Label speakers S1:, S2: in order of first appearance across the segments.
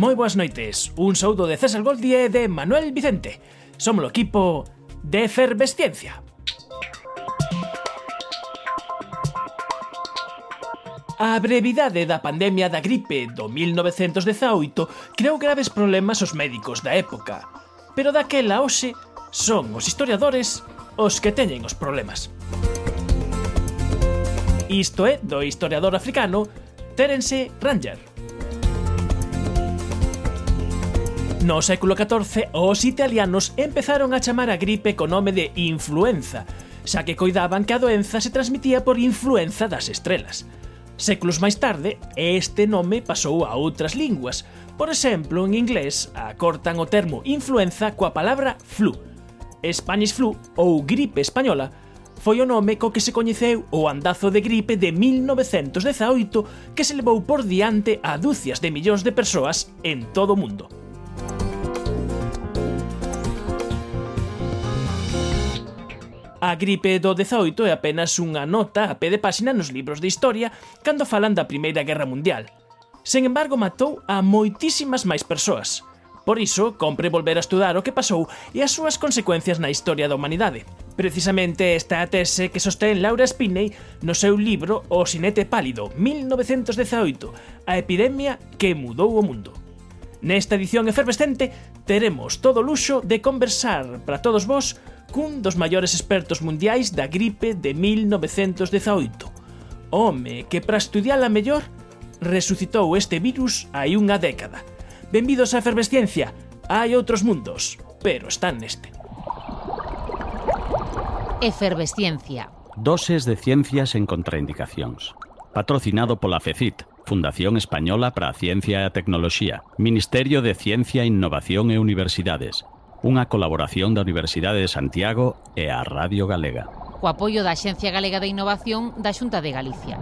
S1: moi boas noites. Un saúdo de César Goldie e de Manuel Vicente. Somos o equipo de Efervesciencia. A brevidade da pandemia da gripe do 1918 creou graves problemas aos médicos da época, pero daquela hoxe son os historiadores os que teñen os problemas. Isto é do historiador africano Terence Ranger. No século XIV, os italianos empezaron a chamar a gripe co nome de influenza, xa que coidaban que a doenza se transmitía por influenza das estrelas. Séculos máis tarde, este nome pasou a outras linguas. Por exemplo, en inglés acortan o termo influenza coa palabra flu. Spanish flu ou gripe española foi o nome co que se coñeceu o andazo de gripe de 1918 que se levou por diante a dúcias de millóns de persoas en todo o mundo. A gripe do 18 é apenas unha nota a pé de páxina nos libros de historia cando falan da Primeira Guerra Mundial. Sen embargo, matou a moitísimas máis persoas. Por iso, compre volver a estudar o que pasou e as súas consecuencias na historia da humanidade. Precisamente esta é a tese que sostén Laura Spinney no seu libro O Sinete Pálido, 1918, a epidemia que mudou o mundo. Nesta edición efervescente teremos todo o luxo de conversar para todos vós cun dos maiores expertos mundiais da gripe de 1918. Home que para estudiala mellor resucitou este virus hai unha década. Benvidos á efervesciencia. Hai outros mundos, pero están neste.
S2: Efervesciencia.
S3: Doses de ciencias en contraindicacións. Patrocinado pola FECIT, Fundación Española para a Ciencia e a Tecnoloxía, Ministerio de Ciencia, Innovación e Universidades, unha colaboración da Universidade de Santiago e a Radio Galega.
S2: Co apoio da Xencia Galega de Innovación da Xunta de Galicia.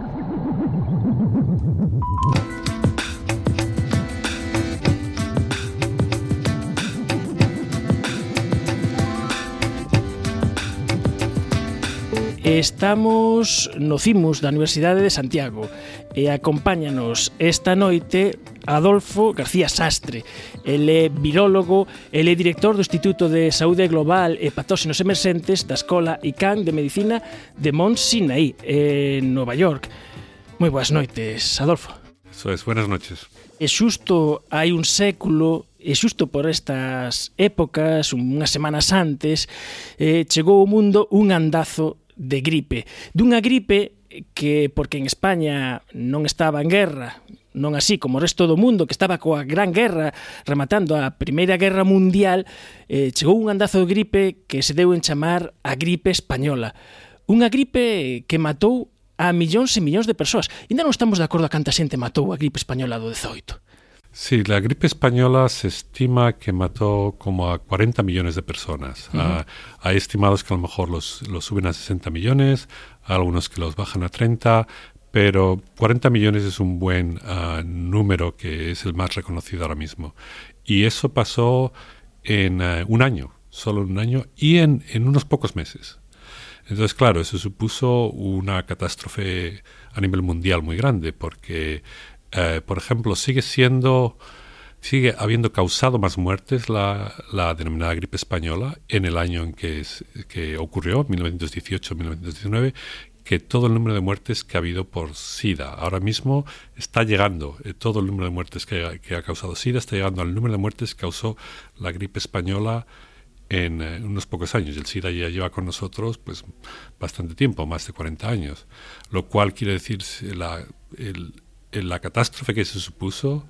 S1: Estamos no CIMUS da Universidade de Santiago e acompáñanos esta noite Adolfo García Sastre. El é virólogo, el é director do Instituto de Saúde Global e Patóxenos Emerxentes da Escola ICAN de Medicina de Mont Sinaí, en Nova York. Moi boas noites, Adolfo.
S4: Eso es, buenas noches.
S1: E xusto hai un século e xusto por estas épocas, unhas semanas antes, eh, chegou ao mundo un andazo de gripe. Dunha gripe que, porque en España non estaba en guerra, non así como o resto do mundo que estaba coa Gran Guerra rematando a Primeira Guerra Mundial, eh, chegou un andazo de gripe que se deu en chamar a gripe española. Unha gripe que matou a millóns e millóns de persoas. Ainda non estamos de acordo a canta xente matou a gripe española do 18.
S4: Sí, la gripe española se estima que mató como a 40 millones de personas. Uh -huh. ah, hay estimados que a lo mejor los, los suben a 60 millones, algunos que los bajan a 30, pero 40 millones es un buen uh, número que es el más reconocido ahora mismo. Y eso pasó en uh, un año, solo en un año, y en, en unos pocos meses. Entonces, claro, eso supuso una catástrofe a nivel mundial muy grande, porque eh, por ejemplo, sigue siendo, sigue habiendo causado más muertes la, la denominada gripe española en el año en que, es, que ocurrió, 1918-1919, que todo el número de muertes que ha habido por SIDA. Ahora mismo está llegando, eh, todo el número de muertes que, ha causado SIDA está llegando al número de muertes que causó la gripe española en eh, unos pocos años. El SIDA ya lleva con nosotros pues bastante tiempo, más de 40 años, lo cual quiere decir la, la catástrofe que se supuso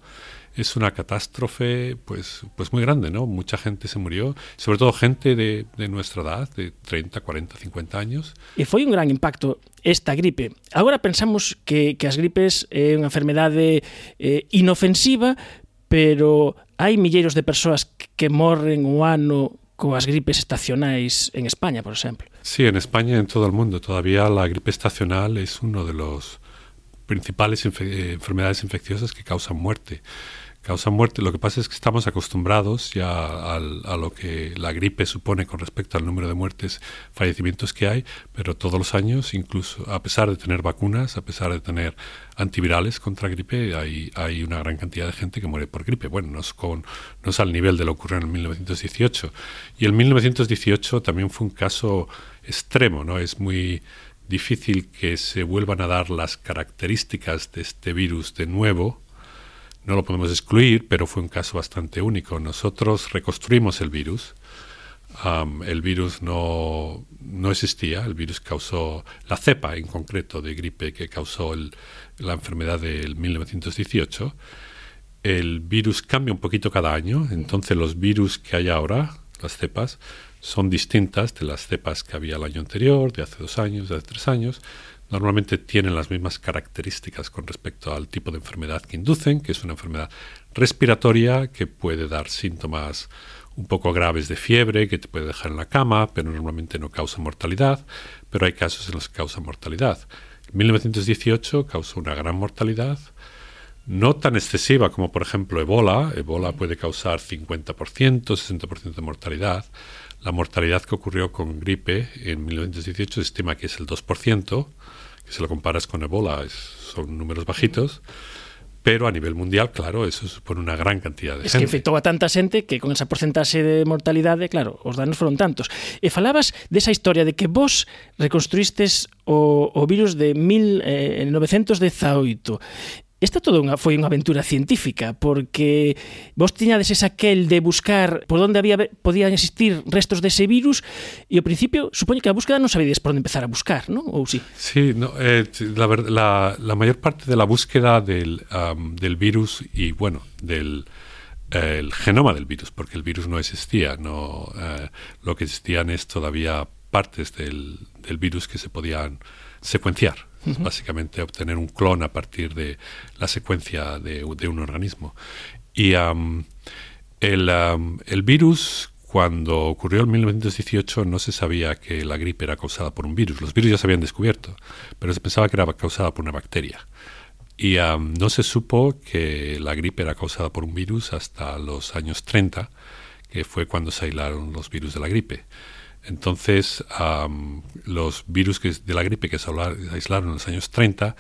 S4: es una catástrofe pues, pues muy grande, ¿no? Mucha gente se murió, sobre todo gente de, de nuestra edad, de 30, 40, 50 años.
S1: E foi un gran impacto esta gripe. Agora pensamos que, que as gripes é unha enfermedade eh, inofensiva, pero hai milleiros de persoas que morren o ano coas gripes estacionais en España, por exemplo.
S4: Sí, en España en todo el mundo. Todavía la gripe estacional es uno de los principales infe eh, enfermedades infecciosas que causan muerte. Causa muerte. Lo que pasa es que estamos acostumbrados ya a lo que la gripe supone con respecto al número de muertes, fallecimientos que hay, pero todos los años, incluso a pesar de tener vacunas, a pesar de tener antivirales contra gripe, hay, hay una gran cantidad de gente que muere por gripe. Bueno, no es, con, no es al nivel de lo ocurrió en 1918. Y el 1918 también fue un caso extremo, ¿no? Es muy difícil que se vuelvan a dar las características de este virus de nuevo. No lo podemos excluir, pero fue un caso bastante único. Nosotros reconstruimos el virus. el virus no, no, existía, el virus causó la cepa en concreto de gripe que causó la enfermedad del 1918. El virus cambia un poquito cada año, entonces los virus que hay ahora, las cepas, son distintas de las cepas que había el año anterior, de hace dos años, de hace tres años. Normalmente tienen las mismas características con respecto al tipo de enfermedad que inducen, que es una enfermedad respiratoria que puede dar síntomas un poco graves de fiebre, que te puede dejar en la cama, pero normalmente no causa mortalidad, pero hay casos en los que causa mortalidad. En 1918 causó una gran mortalidad, no tan excesiva como por ejemplo Ebola. Ebola puede causar 50%, 60% de mortalidad, la mortalidad que ocurrió con gripe en 1918 se estima que es el 2%, que si lo comparas con Ebola es, son números bajitos. Pero a nivel mundial, claro, eso supone una gran cantidad de
S1: es
S4: gente.
S1: Es que afectou a tanta xente que con esa porcentaxe de mortalidade, claro, os danos foron tantos. E falabas desa historia de que vos reconstruistes o, o virus de 1918. Esta todo unha, foi unha aventura científica porque vos tiñades esa aquel de buscar por onde había podían existir restos dese virus e ao principio supoño que a búsqueda non sabedes por onde empezar a buscar, ¿no? Ou sí?
S4: Sí, no, eh, la, la, la mayor parte de la búsqueda del, del virus y bueno, del el genoma del virus, porque el virus no existía, no eh, lo que existían es todavía partes del, del virus que se podían secuenciar básicamente obtener un clon a partir de la secuencia de, un organismo. Y el, el virus cuando ocurrió en 1918 no se sabía que la gripe era causada por un virus. Los virus ya se habían descubierto, pero se pensaba que era causada por una bacteria. Y no se supo que la gripe era causada por un virus hasta los años 30, que fue cuando se aislaron los virus de la gripe. Entonces, los virus que, de la gripe que se aislaron en los años 30,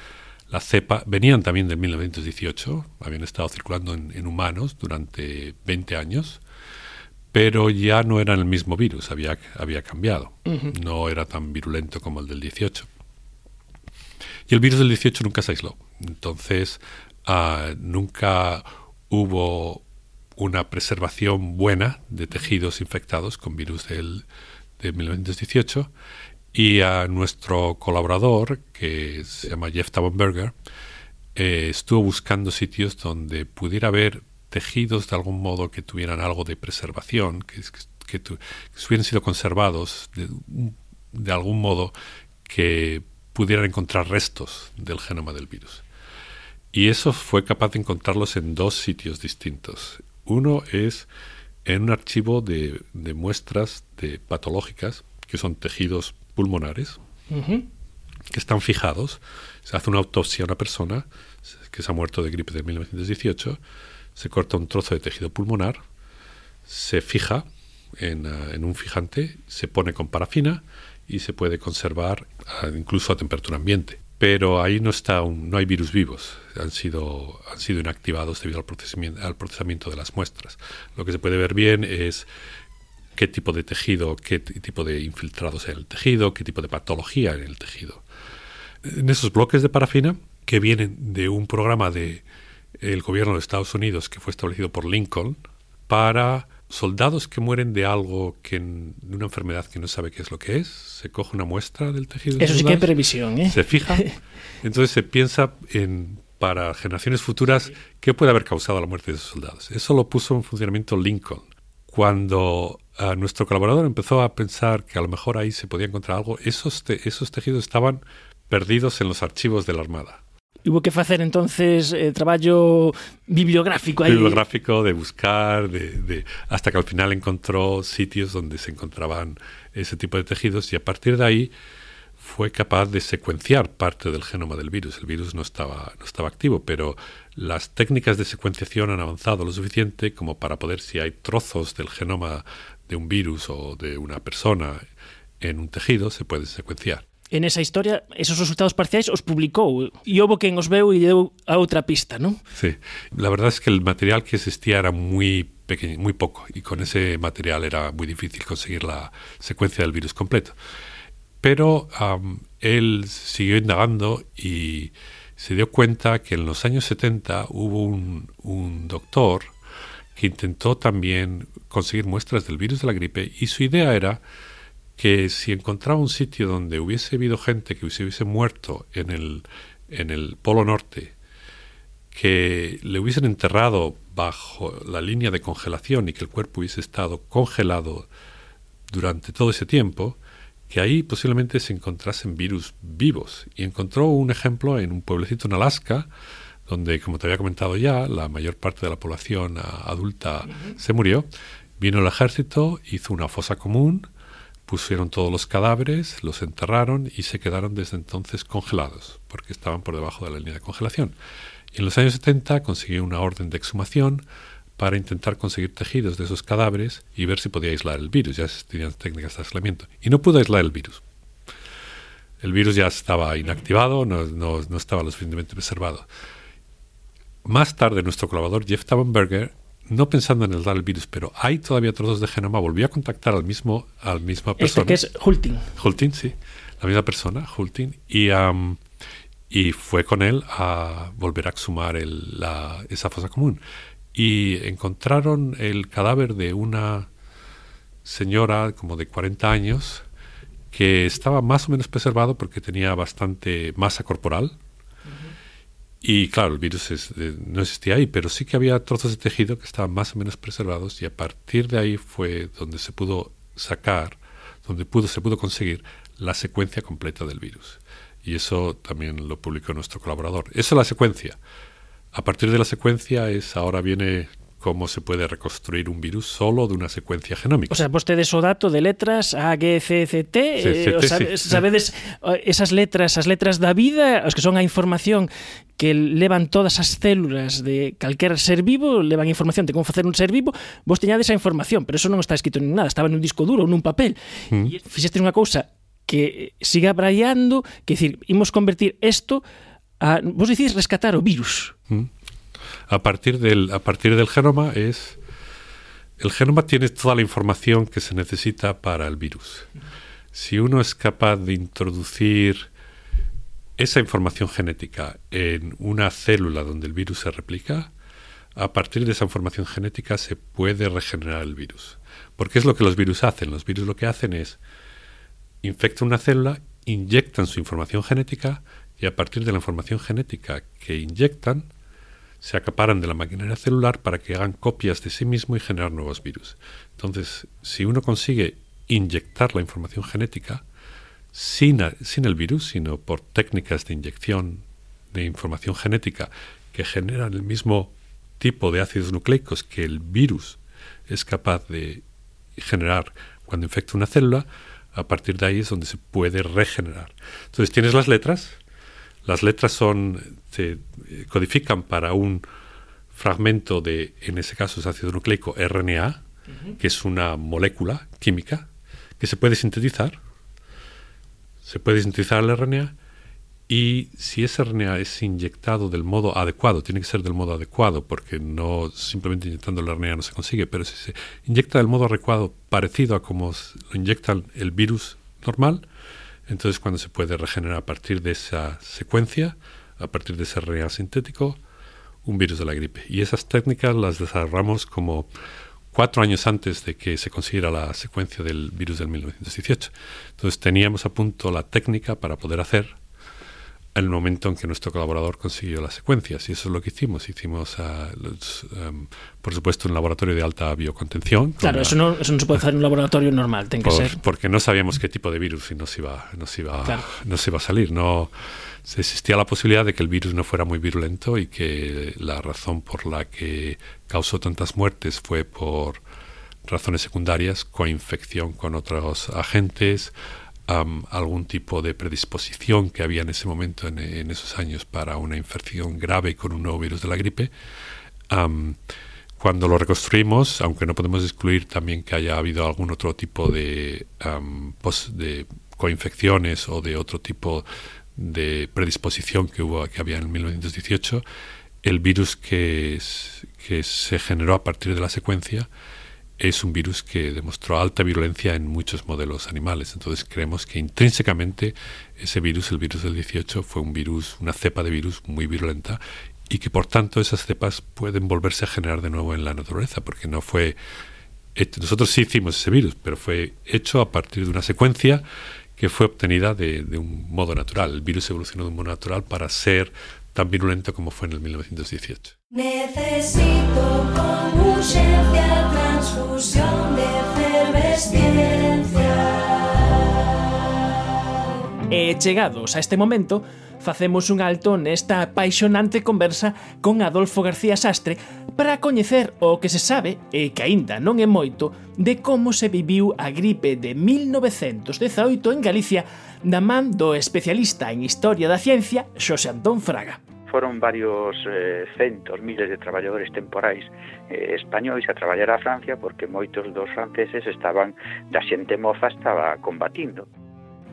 S4: la cepa, venían también de 1918, habían estado circulando en, humanos durante 20 años, pero ya no eran el mismo virus, había, había cambiado, no era tan virulento como el del 18. Y el virus del 18 nunca se aisló, entonces ah, nunca hubo una preservación buena de tejidos infectados con virus del de 1918 y a nuestro colaborador, que se llama Jeff Taubenberger, eh, estuvo buscando sitios donde pudiera haber tejidos de algún modo que tuvieran algo de preservación, que, que, que, hubieran sido conservados de, de, algún modo que pudieran encontrar restos del genoma del virus. Y eso fue capaz de encontrarlos en dos sitios distintos. Uno es en un archivo de, de muestras de patológicas, que son tejidos pulmonares, que están fijados. Se hace una autopsia a una persona que se ha muerto de gripe de 1918, se corta un trozo de tejido pulmonar, se fija en, uh, en un fijante, se pone con parafina y se puede conservar uh, incluso a temperatura ambiente pero ahí no está un, no hay virus vivos, han sido, han sido inactivados debido al procesamiento, al procesamiento de las muestras. Lo que se puede ver bien es qué tipo de tejido, qué tipo de infiltrados en el tejido, qué tipo de patología en el tejido. En esos bloques de parafina, que vienen de un programa del el gobierno de Estados Unidos que fue establecido por Lincoln para soldados que mueren de algo que de una enfermedad que no sabe qué es lo que es, se coge una muestra del tejido.
S1: Eso sí que hay previsión, ¿eh?
S4: Se fija, entonces se piensa en para generaciones futuras qué puede haber causado la muerte de esos soldados. Eso lo puso en funcionamiento Lincoln. Cuando uh, nuestro colaborador empezó a pensar que a lo mejor ahí se podía encontrar algo, esos, te, esos tejidos estaban perdidos en los archivos de la Armada.
S1: Hubo que facer entonces eh, traballo bibliográfico
S4: aí. Bibliográfico de buscar, de, de, hasta que al final encontró sitios donde se encontraban ese tipo de tejidos y a partir de ahí fue capaz de secuenciar parte del genoma del virus. El virus no estaba, no estaba activo, pero las técnicas de secuenciación han avanzado lo suficiente como para poder, si hay trozos del genoma de un virus o de una persona en un tejido, se puede secuenciar.
S1: En esa historia, esos resultados parciais os publicou e houve quen os veu e deu a outra pista, non?
S4: Sí, la verdad es que el material que existía era muy pequeño, muy poco, y con ese material era muy difícil conseguir la secuencia del virus completo. Pero um, él siguió indagando y se dio cuenta que en los años 70 hubo un, un doctor que intentó también conseguir muestras del virus de la gripe y su idea era que si encontraba un sitio donde hubiese habido gente que se hubiese muerto en el, en el Polo Norte, que le hubiesen enterrado bajo la línea de congelación y que el cuerpo hubiese estado congelado durante todo ese tiempo, que ahí posiblemente se encontrasen virus vivos. Y encontró un ejemplo en un pueblecito en Alaska, donde, como te había comentado ya, la mayor parte de la población adulta se murió. Vino el ejército, hizo una fosa común, pusieron todos los cadáveres, los enterraron y se quedaron desde entonces congelados, porque estaban por debajo de la línea de congelación. Y en los años 70 consiguió una orden de exhumación para intentar conseguir tejidos de esos cadáveres y ver si podía aislar el virus. Ya existían técnicas de aislamiento. Y no pudo aislar el virus. El virus ya estaba inactivado, no, no, no estaba lo suficientemente preservado. Más tarde, nuestro colaborador Jeff Taubenberger no pensando en el dar el virus, pero hay todavía trozos de genoma, volvió a contactar al mismo, al misma persona.
S1: Este que es Hulting.
S4: Hulting, sí. La misma persona. Y, um, y fue con él a volver a exhumar el, la, esa fosa común. Y encontraron el cadáver de una señora como de 40 años que estaba más o menos preservado porque tenía bastante masa corporal, y claro, el virus eh, no existía ahí, pero sí que había trozos de tejido que estaban más o menos preservados y a partir de ahí fue donde se pudo sacar, donde pudo, se pudo conseguir la secuencia completa del virus. Y eso también lo publicó nuestro colaborador. Esa es la secuencia. A partir de la secuencia es ahora viene como se pode reconstruir un virus solo de una secuencia genómica.
S1: O sea, vostedes o dato de letras A, G, C, C, T,
S4: C, C, T
S1: eh, o sabe, sí. sabedes esas letras, as letras da vida, os que son a información que levan todas as células de calquer ser vivo, levan información de como facer un ser vivo, vos teñades esa información, pero eso non está escrito en nada, estaba nun disco duro, nun papel. Mm. E fixeste unha cousa que siga braiando, que decir, imos convertir isto a, vos dicís rescatar o virus.
S4: Mm a partir del, a partir del genoma es... El genoma tiene toda la información que se necesita para el virus. Si uno es capaz de introducir esa información genética en una célula donde el virus se replica, a partir de esa información genética se puede regenerar el virus. Porque es lo que los virus hacen. Los virus lo que hacen es infectan una célula, inyectan su información genética y a partir de la información genética que inyectan, se acaparan de la maquinaria celular para que hagan copias de sí mismo y generar nuevos virus. Entonces, si uno consigue inyectar la información genética sin, sin el virus, sino por técnicas de inyección de información genética que generan el mismo tipo de ácidos nucleicos que el virus es capaz de generar cuando infecta una célula, a partir de ahí es donde se puede regenerar. Entonces tienes las letras, las letras son, se codifican para un fragmento de, en ese caso es ácido nucleico RNA, que es una molécula química que se puede sintetizar. Se puede sintetizar el RNA y si ese RNA es inyectado del modo adecuado, tiene que ser del modo adecuado, porque no simplemente inyectando el RNA no se consigue, pero si se inyecta del modo adecuado, parecido a como lo inyecta el virus normal, entonces, cuando se puede regenerar a partir de esa secuencia, a partir de ese RNA sintético, un virus de la gripe. Y esas técnicas las desarrollamos como cuatro años antes de que se consiguiera la secuencia del virus del 1918. Entonces teníamos a punto la técnica para poder hacer en el momento en que nuestro colaborador consiguió las secuencias. Y eso es lo que hicimos. Hicimos, uh, los, um, por supuesto, un laboratorio de alta biocontención.
S1: Claro, eso no, eso no se puede hacer en un laboratorio normal, tiene que
S4: por,
S1: ser.
S4: Porque no sabíamos qué tipo de virus y nos iba, nos iba, claro. nos iba a salir. No existía la posibilidad de que el virus no fuera muy virulento y que la razón por la que causó tantas muertes fue por razones secundarias, coinfección con otros agentes, algún tipo de predisposición que había en ese momento, en, esos años, para una infección grave con un nuevo virus de la gripe. cuando lo reconstruimos, aunque no podemos excluir también que haya habido algún otro tipo de, de coinfecciones o de otro tipo de predisposición que hubo que había en 1918, el virus que, que se generó a partir de la secuencia es un virus que demostró alta virulencia en muchos modelos animales. Entonces creemos que intrínsecamente ese virus, el virus del 18, fue un virus, una cepa de virus muy virulenta y que por tanto esas cepas pueden volverse a generar de nuevo en la naturaleza, porque no fue... Nosotros sí hicimos ese virus, pero fue hecho a partir de una secuencia que fue obtenida de, de un modo natural. El virus evolucionó de un modo natural para ser tan virulento como fue en el 1918. Necesito con urgencia transfusión de efervesciencia.
S1: E chegados a este momento, facemos un alto nesta apaixonante conversa con Adolfo García Sastre para coñecer o que se sabe, e que aínda non é moito, de como se viviu a gripe de 1918 en Galicia da man do especialista en Historia da Ciencia Xosé Antón Fraga
S5: foron varios eh, centos, miles de traballadores temporais eh, españois a traballar a Francia porque moitos dos franceses estaban da xente moza estaba combatindo.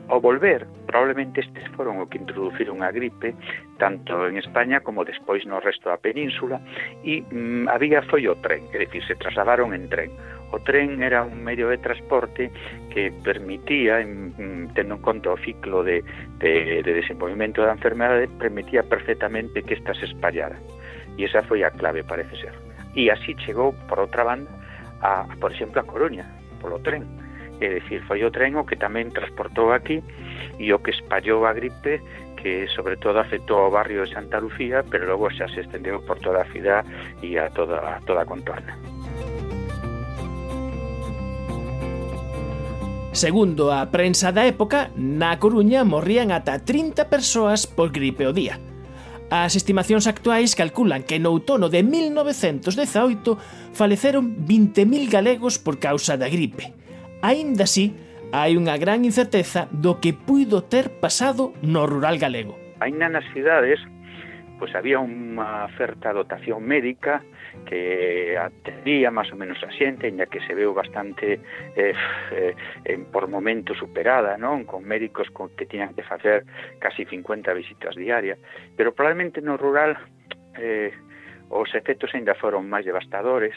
S5: Ao volver, probablemente estes foron o que introduciron a gripe tanto en España como despois no resto da península e mm, había foi o tren, é dicir, se trasladaron en tren. O tren era un medio de transporte que permitía, mm, tendo en conta o ciclo de, de, de desenvolvimento da enfermedade, permitía perfectamente que estas se espallaran. E esa foi a clave, parece ser. E así chegou, por outra banda, a, por exemplo, a Coruña, polo tren É dicir, foi o tren o que tamén transportou aquí e o que espallou a gripe que sobre todo afectou ao barrio de Santa Lucía, pero logo xa se estendeu por toda a cidade e a toda a toda a contorna.
S1: Segundo a prensa da época, na Coruña morrían ata 30 persoas por gripe o día. As estimacións actuais calculan que no outono de 1918 faleceron 20.000 galegos por causa da gripe. Aínda así, hai unha gran incerteza do que puido ter pasado no rural galego.
S5: Aínda nas cidades pois había unha oferta dotación médica que atendía máis ou menos a xente, en que se veu bastante eh, eh, por momento superada, non? Con médicos con que tiñan que facer casi 50 visitas diarias, pero probablemente no rural eh, os efectos ainda foron máis devastadores,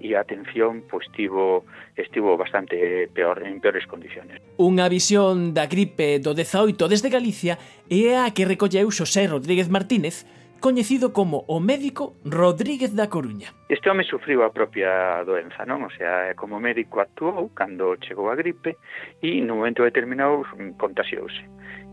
S5: e a atención pois tivo estivo bastante peor en peores condiciones.
S1: Unha visión da gripe do 18 desde Galicia é a que recolleu Xosé Rodríguez Martínez, coñecido como o médico Rodríguez da Coruña.
S5: Este home sufriu a propia doenza, non? O sea, como médico actuou cando chegou a gripe e no momento determinado contaxiouse.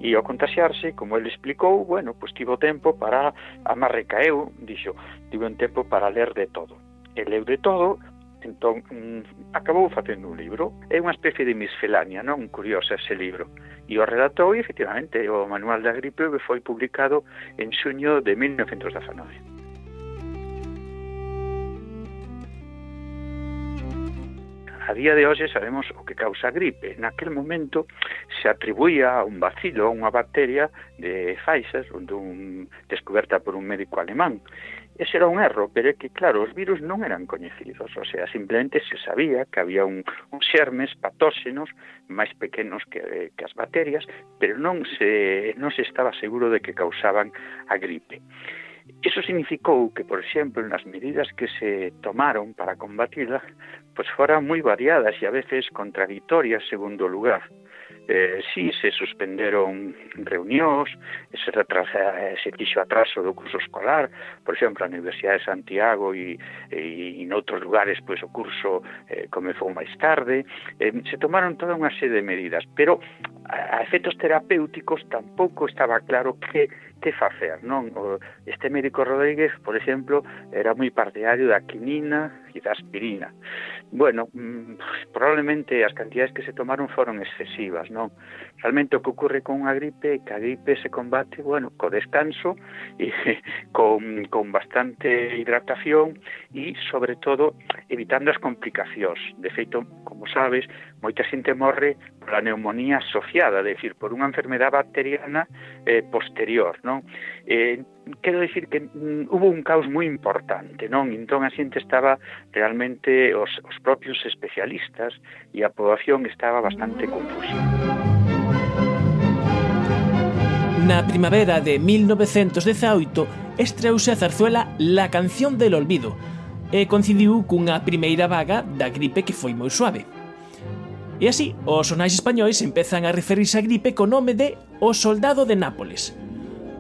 S5: E ao contaxiarse, como ele explicou, bueno, pois tivo tempo para, a máis recaeu, dixo, tivo un tempo para ler de todo e leu de todo, entón mm, acabou facendo un libro. É unha especie de miscelánea, non curiosa ese libro. E o relatou, e, efectivamente, o Manual da Gripe foi publicado en xuño de 1919. A día de hoxe sabemos o que causa a gripe. Naquel momento se atribuía a un vacilo, a unha bacteria de Pfizer, dun, descoberta por un médico alemán. Ese era un erro, pero é que, claro, os virus non eran coñecidos, o sea, simplemente se sabía que había un, un xermes patóxenos máis pequenos que, que as bacterias, pero non se, non se estaba seguro de que causaban a gripe. Iso significou que, por exemplo, nas medidas que se tomaron para combatirla, pois foran moi variadas e a veces contradictorias segundo o lugar. Eh, si se suspenderon reunións, se, retrasa, eh, se fixo atraso do curso escolar, por exemplo, a Universidade de Santiago e, e, e noutros lugares pois o curso eh, comezou máis tarde, eh, se tomaron toda unha serie de medidas, pero a, a efectos terapéuticos tampouco estaba claro que que facer, non? O, este médico Rodríguez, por exemplo, era moi partidario da quinina e da aspirina. Bueno, mm, pues, probablemente as cantidades que se tomaron foron excesivas, non? Realmente o que ocurre con unha gripe é que a gripe se combate, bueno, co descanso e con, con bastante hidratación e, sobre todo, evitando as complicacións. De feito, como sabes, moita xente morre pola neumonía asociada, decir, por unha enfermedade bacteriana eh, posterior, non? Eh, quero dicir que mm, hubo un caos moi importante, non? Entón a xente estaba realmente os, os propios especialistas e a poboación estaba bastante confusa.
S1: Na primavera de 1918 estreuse a zarzuela La canción del olvido e coincidiu cunha primeira vaga da gripe que foi moi suave. E así, os sonais españois empezan a referirse a gripe co nome de O Soldado de Nápoles.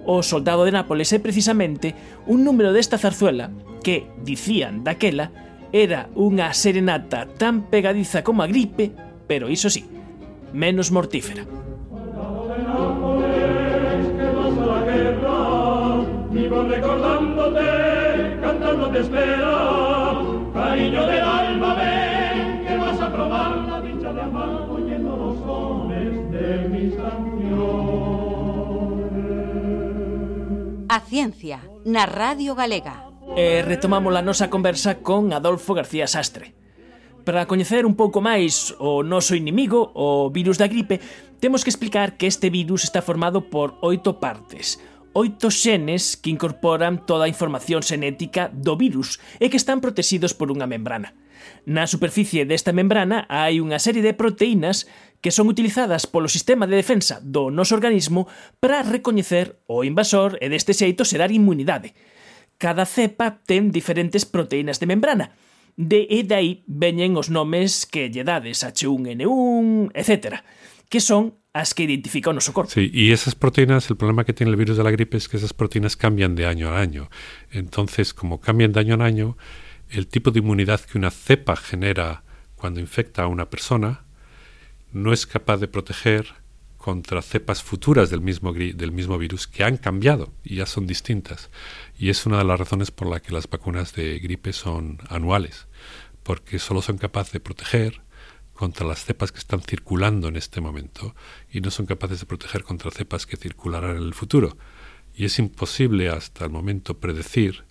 S1: O Soldado de Nápoles é precisamente un número desta zarzuela que, dicían daquela, era unha serenata tan pegadiza como a gripe, pero iso sí, menos mortífera. Vivo recordándote, cantando te espera, cariño del alma, ven. A ciencia na Radio Galega. E retomamos a nosa conversa con Adolfo García Sastre. Para coñecer un pouco máis o noso inimigo, o virus da gripe, temos que explicar que este virus está formado por oito partes, oito xenes que incorporan toda a información xenética do virus e que están protegidos por unha membrana. Na superficie desta membrana hai unha serie de proteínas que son utilizadas polo sistema de defensa do noso organismo para recoñecer o invasor e deste xeito xerar inmunidade. Cada cepa ten diferentes proteínas de membrana, de e dai veñen os nomes que lle dades H1N1, etc., que son as que identifica o noso.
S4: Sí, y esas proteínas, el problema que tiene el virus de la gripe es que esas proteínas cambian de año a año. Entonces, como cambian de año a año, el tipo de inmunidad que una cepa genera cuando infecta a una persona no es capaz de proteger contra cepas futuras del mismo, del mismo virus que han cambiado y ya son distintas. Y es una de las razones por la que las vacunas de gripe son anuales, porque solo son capaces de proteger contra las cepas que están circulando en este momento y no son capaces de proteger contra cepas que circularán en el futuro. Y es imposible hasta el momento predecir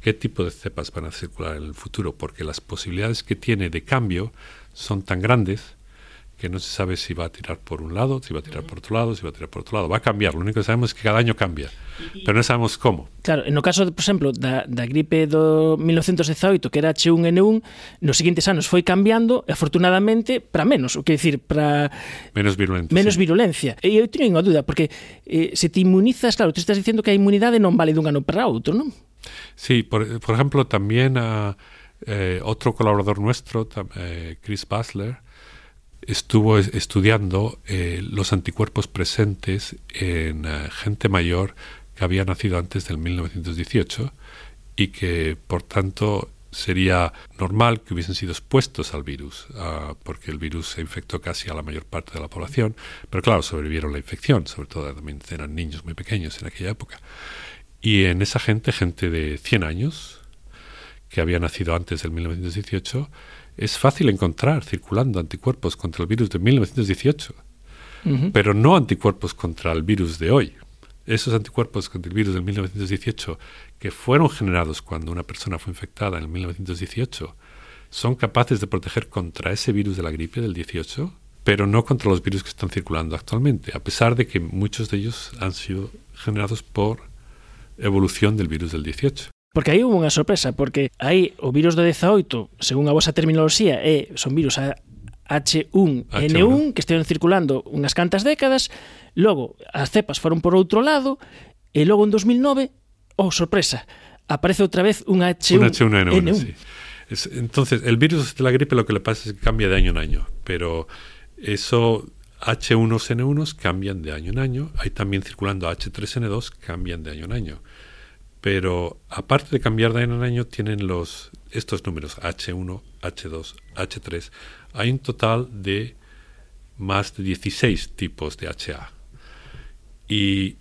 S4: qué tipo de cepas van a circular en el futuro, porque las posibilidades que tiene de cambio son tan grandes que no se sabe si va a tirar por un lado, si va a tirar por otro lado, si va a tirar por otro lado. Va a cambiar, lo único que sabemos é que cada año cambia, pero non sabemos como.
S1: Claro, no caso, por exemplo, da, da gripe do 1918, que era H1N1, nos seguintes anos foi cambiando, e afortunadamente, para menos, o que decir, para...
S4: Menos virulencia.
S1: Menos sí. virulencia. E eu teño unha dúda, porque eh, se te inmunizas, claro, tú estás dicendo que a inmunidade non vale dun ano para outro, non?
S4: Sí, por, por exemplo, tamén a, ah, eh, outro colaborador nuestro, eh, Chris Basler, estuvo estudiando eh, los anticuerpos presentes en uh, gente mayor que había nacido antes del 1918 y que, por tanto, sería normal que hubiesen sido expuestos al virus, uh, porque el virus se infectó casi a la mayor parte de la población, pero claro, sobrevivieron la infección, sobre todo eran niños muy pequeños en aquella época. Y en esa gente, gente de 100 años, que había nacido antes del 1918, es fácil encontrar circulando anticuerpos contra el virus de 1918, pero no anticuerpos contra el virus de hoy. Esos anticuerpos contra el virus del 1918 que fueron generados cuando una persona fue infectada en el 1918 son capaces de proteger contra ese virus de la gripe del 18, pero no contra los virus que están circulando actualmente, a pesar de que muchos de ellos han sido generados por evolución del virus del 18.
S1: Porque aí houve unha sorpresa, porque aí o virus do 18, según a vosa terminoloxía, é, son virus a H1N1 H1. que estiveron circulando unhas cantas décadas, logo as cepas foron por outro lado, e logo en 2009, oh, sorpresa, aparece outra vez un H1N1. Un H1N1 sí.
S4: es, entonces, el virus de la gripe lo que le pasa es que cambia de año en año, pero eso H1N1 cambian de año en año, hay también circulando H3N2 cambian de año en año. Pero aparte de cambiar de año en año tienen los estos números H1, H2, H3. Hay un total de más de 16 tipos de HA. Y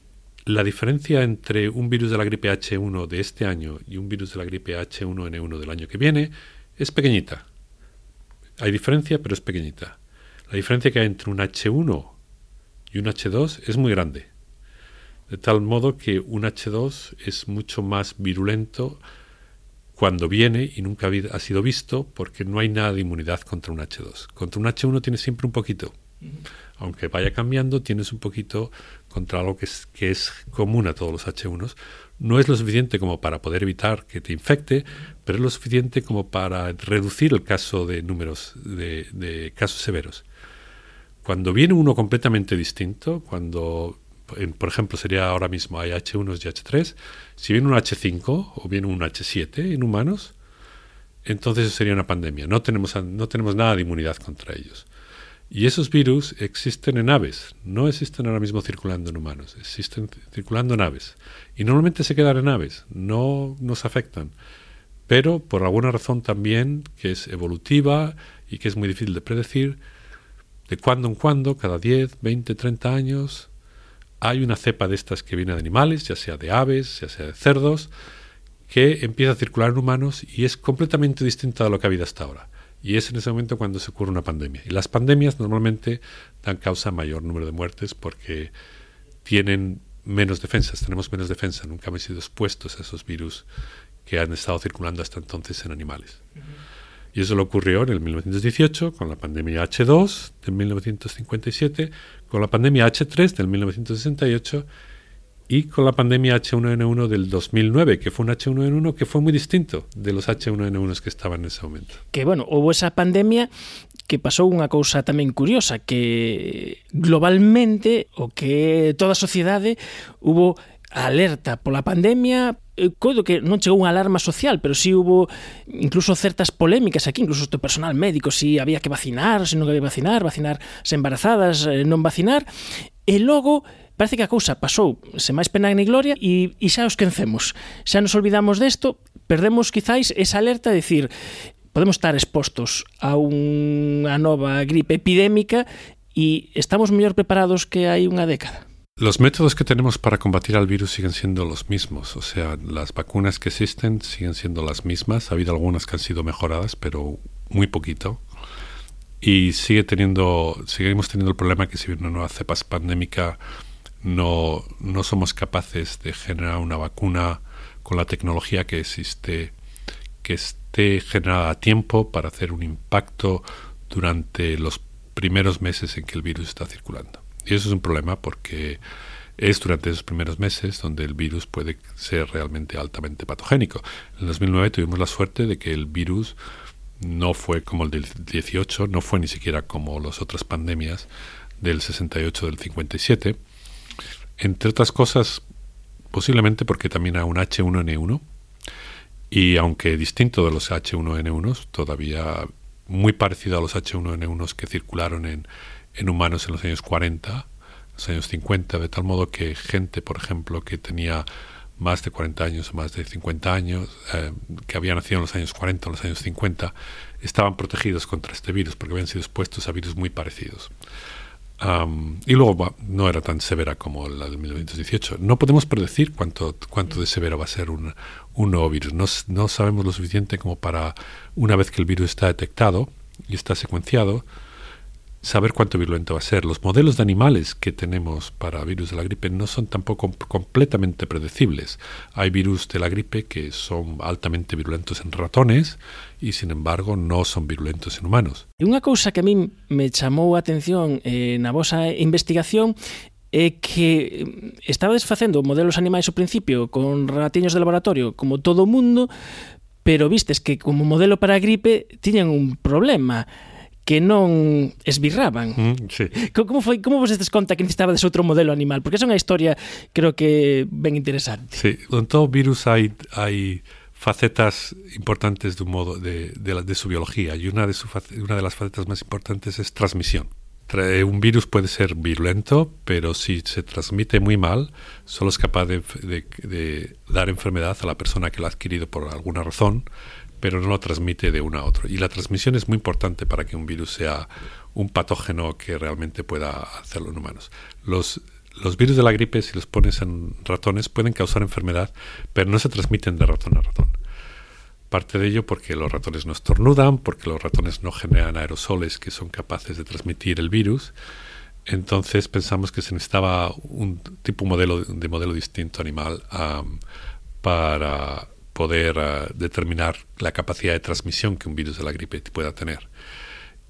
S4: la diferencia entre un virus de la gripe H1 de este año y un virus de la gripe H1N1 del año que viene es pequeñita. Hay diferencia, pero es pequeñita. La diferencia que hay entre un H1 y un H2 es muy grande. De tal modo que un H2 es mucho más virulento cuando viene y nunca ha sido visto porque no hay nada de inmunidad contra un H2. Contra un H1 tienes siempre un poquito. Aunque vaya cambiando, tienes un poquito contra algo que es, que es común a todos los H1s. No es lo suficiente como para poder evitar que te infecte, pero es lo suficiente como para reducir el caso de números de, de casos severos. Cuando viene uno completamente distinto, cuando, por ejemplo, sería ahora mismo hay H1 y H3, si viene un H5 o viene un H7 en humanos, entonces sería una pandemia. No tenemos, no tenemos nada de inmunidad contra ellos. Y esos virus existen en aves, no existen ahora mismo circulando en humanos, existen circulando en aves. Y normalmente se quedan en aves, no nos afectan. Pero por alguna razón también que es evolutiva y que es muy difícil de predecir, de cuando en cuando, cada 10, 20, 30 años, hay una cepa de estas que viene de animales, ya sea de aves, ya sea de cerdos, que empieza a circular en humanos y es completamente distinta de lo que ha habido hasta ahora. Y es en ese momento cuando se ocurre una pandemia. Y las pandemias normalmente dan causa a mayor número de muertes porque tienen menos defensas, tenemos menos defensa, nunca hemos sido expuestos a esos virus que han estado circulando hasta entonces en animales. Y eso lo ocurrió en el 1918 con la pandemia H2 del 1957, con la pandemia H3 del 1968 y con la pandemia H1N1 del 2009, que fue un H1N1 que fue muy distinto de los H1N1 que estaban en ese momento.
S1: Que, bueno, hubo esa pandemia que pasou unha cousa tamén curiosa que globalmente o que toda a sociedade hubo alerta pola pandemia eh, Eh, coido que non chegou unha alarma social, pero si sí hubo incluso certas polémicas aquí, incluso o personal médico, si había que vacinar, se non había que vacinar, vacinar se embarazadas, eh, non vacinar, e logo parece que a cousa pasou sen máis pena ni gloria e, e xa os quencemos. Xa nos olvidamos desto, perdemos quizáis esa alerta de decir podemos estar expostos a unha nova gripe epidémica e estamos mellor preparados que hai unha década.
S4: Los métodos que tenemos para combatir al virus siguen siendo los mismos, o sea, las vacunas que existen siguen siendo las mismas, ha habido algunas que han sido mejoradas, pero muy poquito. Y sigue teniendo, seguimos teniendo el problema que si viene una nueva cepa pandémica no, no somos capaces de generar una vacuna con la tecnología que existe, que esté generada a tiempo para hacer un impacto durante los primeros meses en que el virus está circulando. Y eso es un problema porque es durante esos primeros meses donde el virus puede ser realmente altamente patogénico. En 2009 tuvimos la suerte de que el virus no fue como el del 18, no fue ni siquiera como las otras pandemias del 68, del 57, entre otras cosas posiblemente porque también hay un H1N1 y aunque distinto de los H1N1, todavía muy parecido a los H1N1 que circularon en, en humanos en los años 40, los años 50, de tal modo que gente, por ejemplo, que tenía más de 40 años o más de 50 años, eh, que había nacido en los años 40 o los años 50, estaban protegidos contra este virus porque habían sido expuestos a virus muy parecidos. Y luego no era tan severa como la del 1918. No podemos predecir cuánto, cuánto de severo va a ser un, un nuevo virus. No, no sabemos lo suficiente como para, una vez que el virus está detectado y está secuenciado, saber cuánto virulento va a ser. Los modelos de animales que tenemos para virus de la gripe no son tampoco completamente predecibles. Hay virus de la gripe que son altamente virulentos en ratones e, sin embargo, non son virulentos en humanos.
S1: E unha cousa que a min me chamou a atención eh, na vosa investigación é que mm, estabades facendo modelos animais ao principio con ratiños de laboratorio como todo o mundo, pero vistes que como modelo para a gripe tiñan un problema que non esbirraban.
S4: Mm, sí.
S1: Como foi como vos estes conta que necesitaba des outro modelo animal? Porque é unha historia creo que ben interesante.
S4: Sí, en todo virus hai hai facetas importantes de un modo de, de, de su biología y una de, su, una de las facetas más importantes es transmisión. Un virus puede ser virulento, pero si se transmite muy mal, solo es capaz de, de, de dar enfermedad a la persona que lo ha adquirido por alguna razón, pero no lo transmite de uno a otro. Y la transmisión es muy importante para que un virus sea un patógeno que realmente pueda hacerlo en humanos. Los, los virus de la gripe, si los pones en ratones, pueden causar enfermedad, pero no se transmiten de ratón a ratón. Parte de ello porque los ratones no estornudan, porque los ratones no generan aerosoles que son capaces de transmitir el virus. Entonces pensamos que se necesitaba un tipo modelo, de modelo distinto animal para poder ah, determinar la capacidad de transmisión que un virus de la gripe pueda tener.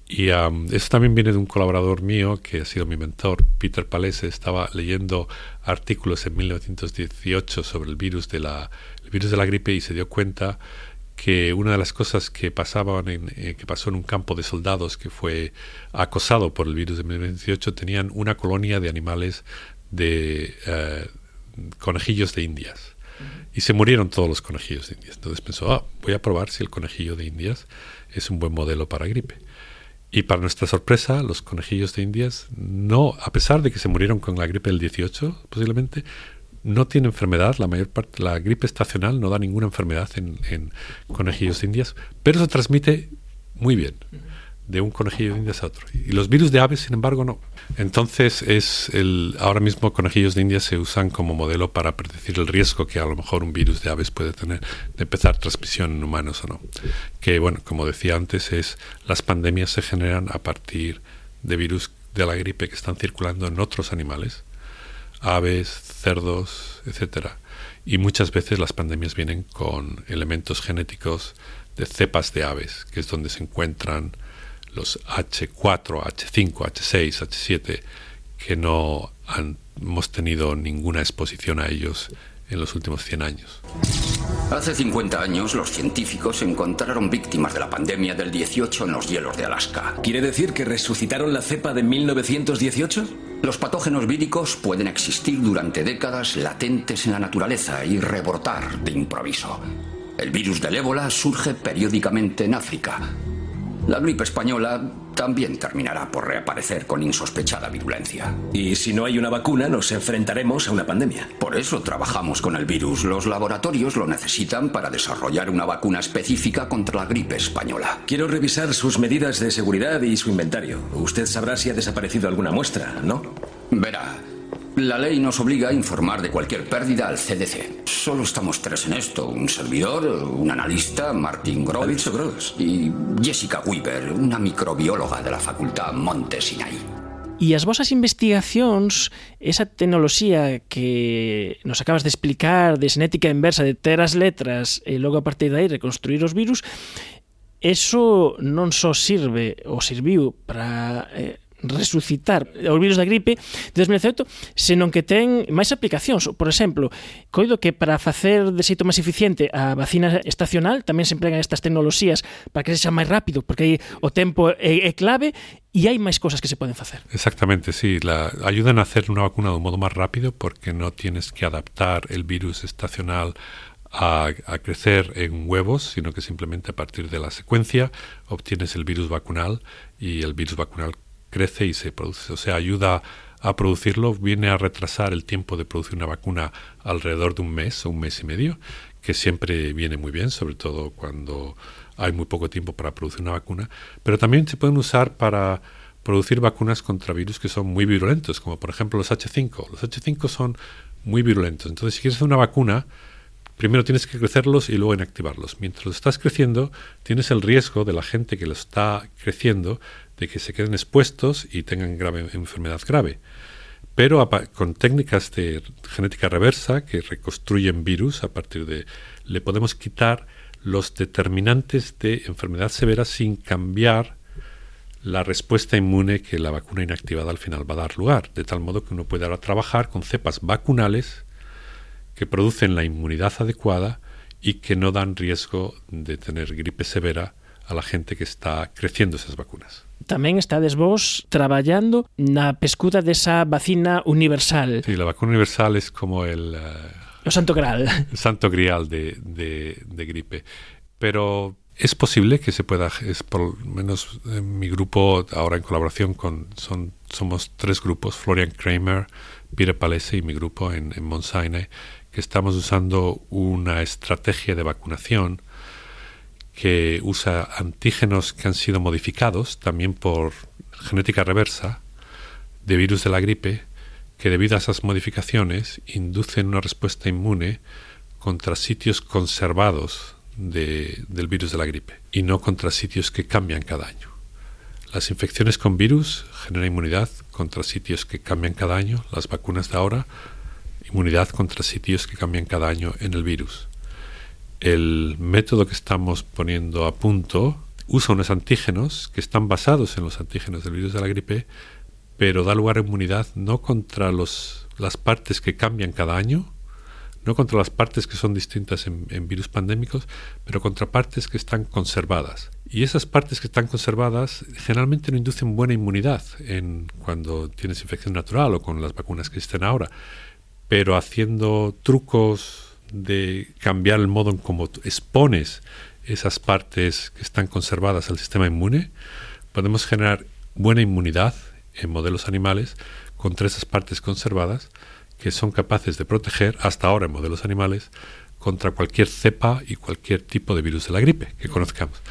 S4: Y eso también viene de un colaborador mío que ha sido mi mentor, Peter Palese. Estaba leyendo artículos en 1918 sobre el virus de la, virus de la gripe y se dio cuenta que una de las cosas que pasaban en, eh, que pasó en un campo de soldados que fue acosado por el virus de 1918 tenían una colonia de animales de eh, conejillos de indias y se murieron todos los conejillos de indias. Entonces pensó, ah, voy a probar si el conejillo de indias es un buen modelo para gripe. Y para nuestra sorpresa, los conejillos de indias no, a pesar de que se murieron con la gripe del 18, posiblemente, no tiene enfermedad, la mayor parte, la gripe estacional no da ninguna enfermedad en, en conejillos de indias, pero se transmite muy bien de un conejillo de indias a otro. Y los virus de aves, sin embargo, no. Entonces, es el, ahora mismo conejillos de indias se usan como modelo para predecir el riesgo que a lo mejor un virus de aves puede tener de empezar transmisión en humanos o no. Que, bueno, como decía antes, es las pandemias se generan a partir de virus de la gripe que están circulando en otros animales, aves, cerdos, etcétera. Y muchas veces las pandemias vienen con elementos genéticos de cepas de aves, que es donde se encuentran los H4, H5, H6, H7, que no han, hemos tenido ninguna exposición a ellos en los últimos 100 años.
S6: Hace 50 años los científicos encontraron víctimas de la pandemia del 18 en los hielos de Alaska.
S7: ¿Quiere decir que resucitaron la cepa de 1918?
S6: Los patógenos víricos pueden existir durante décadas latentes en la naturaleza y rebrotar de improviso. El virus del ébola surge periódicamente en África, la gripe española también terminará por reaparecer con insospechada virulencia.
S7: Y si no hay una vacuna, nos enfrentaremos a una pandemia.
S6: Por eso trabajamos con el virus. Los laboratorios lo necesitan para desarrollar una vacuna específica contra la gripe española.
S7: Quiero revisar sus medidas de seguridad y su inventario. Usted sabrá si ha desaparecido alguna muestra, ¿no?
S6: Verá, La ley nos obliga a informar de cualquier pérdida al CDC. Solo estamos tres en esto. Un servidor, un analista, Martin Gross,
S7: Gross.
S6: y Jessica Weaver, una microbióloga de la Facultad Monte Sinai.
S1: E as vosas investigacións, esa tecnoloxía que nos acabas de explicar de xenética inversa de ter as letras e logo a partir de aí reconstruir os virus, eso non só sirve ou serviu para eh, resucitar os virus da gripe de 2018, senón que ten máis aplicacións. Por exemplo, coido que para facer de xeito máis eficiente a vacina estacional tamén se emplean estas tecnoloxías para que sexa máis rápido, porque aí o tempo é, clave e hai máis cosas que se poden facer.
S4: Exactamente, sí. La, ayudan a hacer una vacuna de un modo más rápido porque no tienes que adaptar el virus estacional a, crecer en huevos, sino que simplemente a partir de la secuencia obtienes el virus vacunal y el virus vacunal crece y se produce, o sea, ayuda a producirlo, viene a retrasar el tiempo de producir una vacuna alrededor de un mes o un mes y medio, que siempre viene muy bien, sobre todo cuando hay muy poco tiempo para producir una vacuna, pero también se pueden usar para producir vacunas contra virus que son muy virulentos, como por ejemplo los H5. Los H5 son muy virulentos, entonces si quieres hacer una vacuna, primero tienes que crecerlos y luego inactivarlos. Mientras los estás creciendo, tienes el riesgo de la gente que lo está creciendo de que se queden expuestos y tengan grave enfermedad grave. Pero con técnicas de genética reversa que reconstruyen virus a partir de le podemos quitar los determinantes de enfermedad severa sin cambiar la respuesta inmune que la vacuna inactivada al final va a dar lugar, de tal modo que uno puede ahora trabajar con cepas vacunales que producen la inmunidad adecuada y que no dan riesgo de tener gripe severa a la gente que está creciendo esas vacunas.
S1: tamén estades vos traballando na pescuda desa vacina universal.
S4: Sí, la vacuna universal es como el... Uh,
S1: o santo grial.
S4: El santo grial de, de, de gripe. Pero es posible que se pueda, es por lo menos en mi grupo, ahora en colaboración con, son, somos tres grupos, Florian Kramer, Peter Palese y mi grupo en, en que estamos usando una estrategia de vacunación que usa antígenos que han sido modificados también por genética reversa de virus de la gripe que debido a esas modificaciones inducen una respuesta inmune contra sitios conservados del virus de la gripe y no contra sitios que cambian cada año. Las infecciones con virus generan inmunidad contra sitios que cambian cada año, las vacunas de ahora, inmunidad contra sitios que cambian cada año en el virus. El método que estamos poniendo a punto usa unos antígenos que están basados en los antígenos del virus de la gripe, pero da lugar a inmunidad no contra los, las partes que cambian cada año, no contra las partes que son distintas en, virus pandémicos, pero contra partes que están conservadas. Y esas partes que están conservadas generalmente no inducen buena inmunidad en cuando tienes infección natural o con las vacunas que existen ahora, pero haciendo trucos de cambiar el modo en cómo expones esas partes que están conservadas al sistema inmune, podemos generar buena inmunidad en modelos animales contra esas partes conservadas que son capaces de proteger, hasta ahora en modelos animales, contra cualquier cepa y cualquier tipo de virus de la gripe que conozcamos.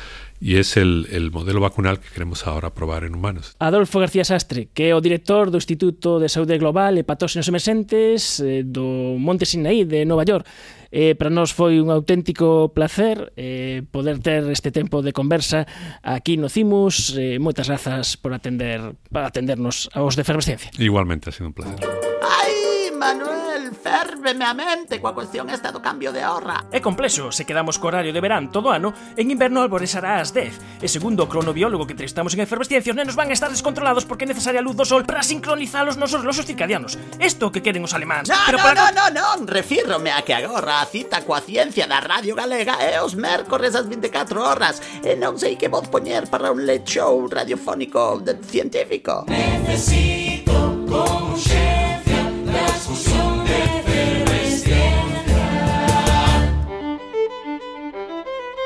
S4: e é el, el modelo vacunal que queremos ahora probar en humanos.
S1: Adolfo García Sastre, que é o director do Instituto de Saúde Global e Patóxenos Emerxentes eh, do Monte Sinaí de Nova York. Eh, para nós foi un auténtico placer eh, poder ter este tempo de conversa aquí no CIMUS. Eh, moitas grazas por atender para atendernos aos de efervescencia.
S4: Igualmente, ha sido un placer.
S8: Ai, Manuel! enférveme a mente coa cuestión esta do cambio de horra.
S1: É complexo, se quedamos co horario de verán todo ano, en inverno alboresará ás 10. E segundo o cronobiólogo que entrevistamos en efervesciencia, os nenos van a estar descontrolados porque é necesaria a luz do sol para sincronizar os nosos losos circadianos. Isto que queren os alemáns.
S8: No, Pero no, para... no, no, non, refírrome a que agora a cita coa ciencia da Radio Galega é os mércores ás 24 horas e non sei que voz poñer para un late show radiofónico de científico. Necesito con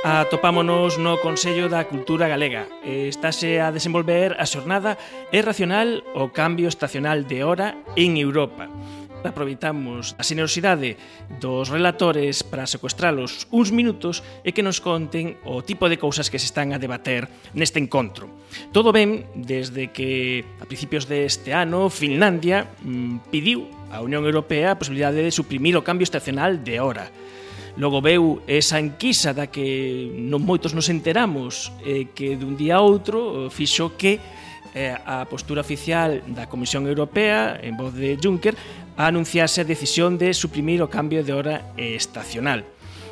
S1: Atopámonos no Consello da Cultura Galega. Estáse a desenvolver a xornada É racional o cambio estacional de hora en Europa. Aproveitamos a generosidade dos relatores para secuestralos uns minutos e que nos conten o tipo de cousas que se están a debater neste encontro. Todo ben desde que a principios deste ano Finlandia mm, pidiu á Unión Europea a posibilidade de suprimir o cambio estacional de hora. Logo veu esa enquisa da que non moitos nos enteramos eh, que dun día a outro fixo que eh, a postura oficial da Comisión Europea en voz de Juncker anunciase a decisión de suprimir o cambio de hora estacional.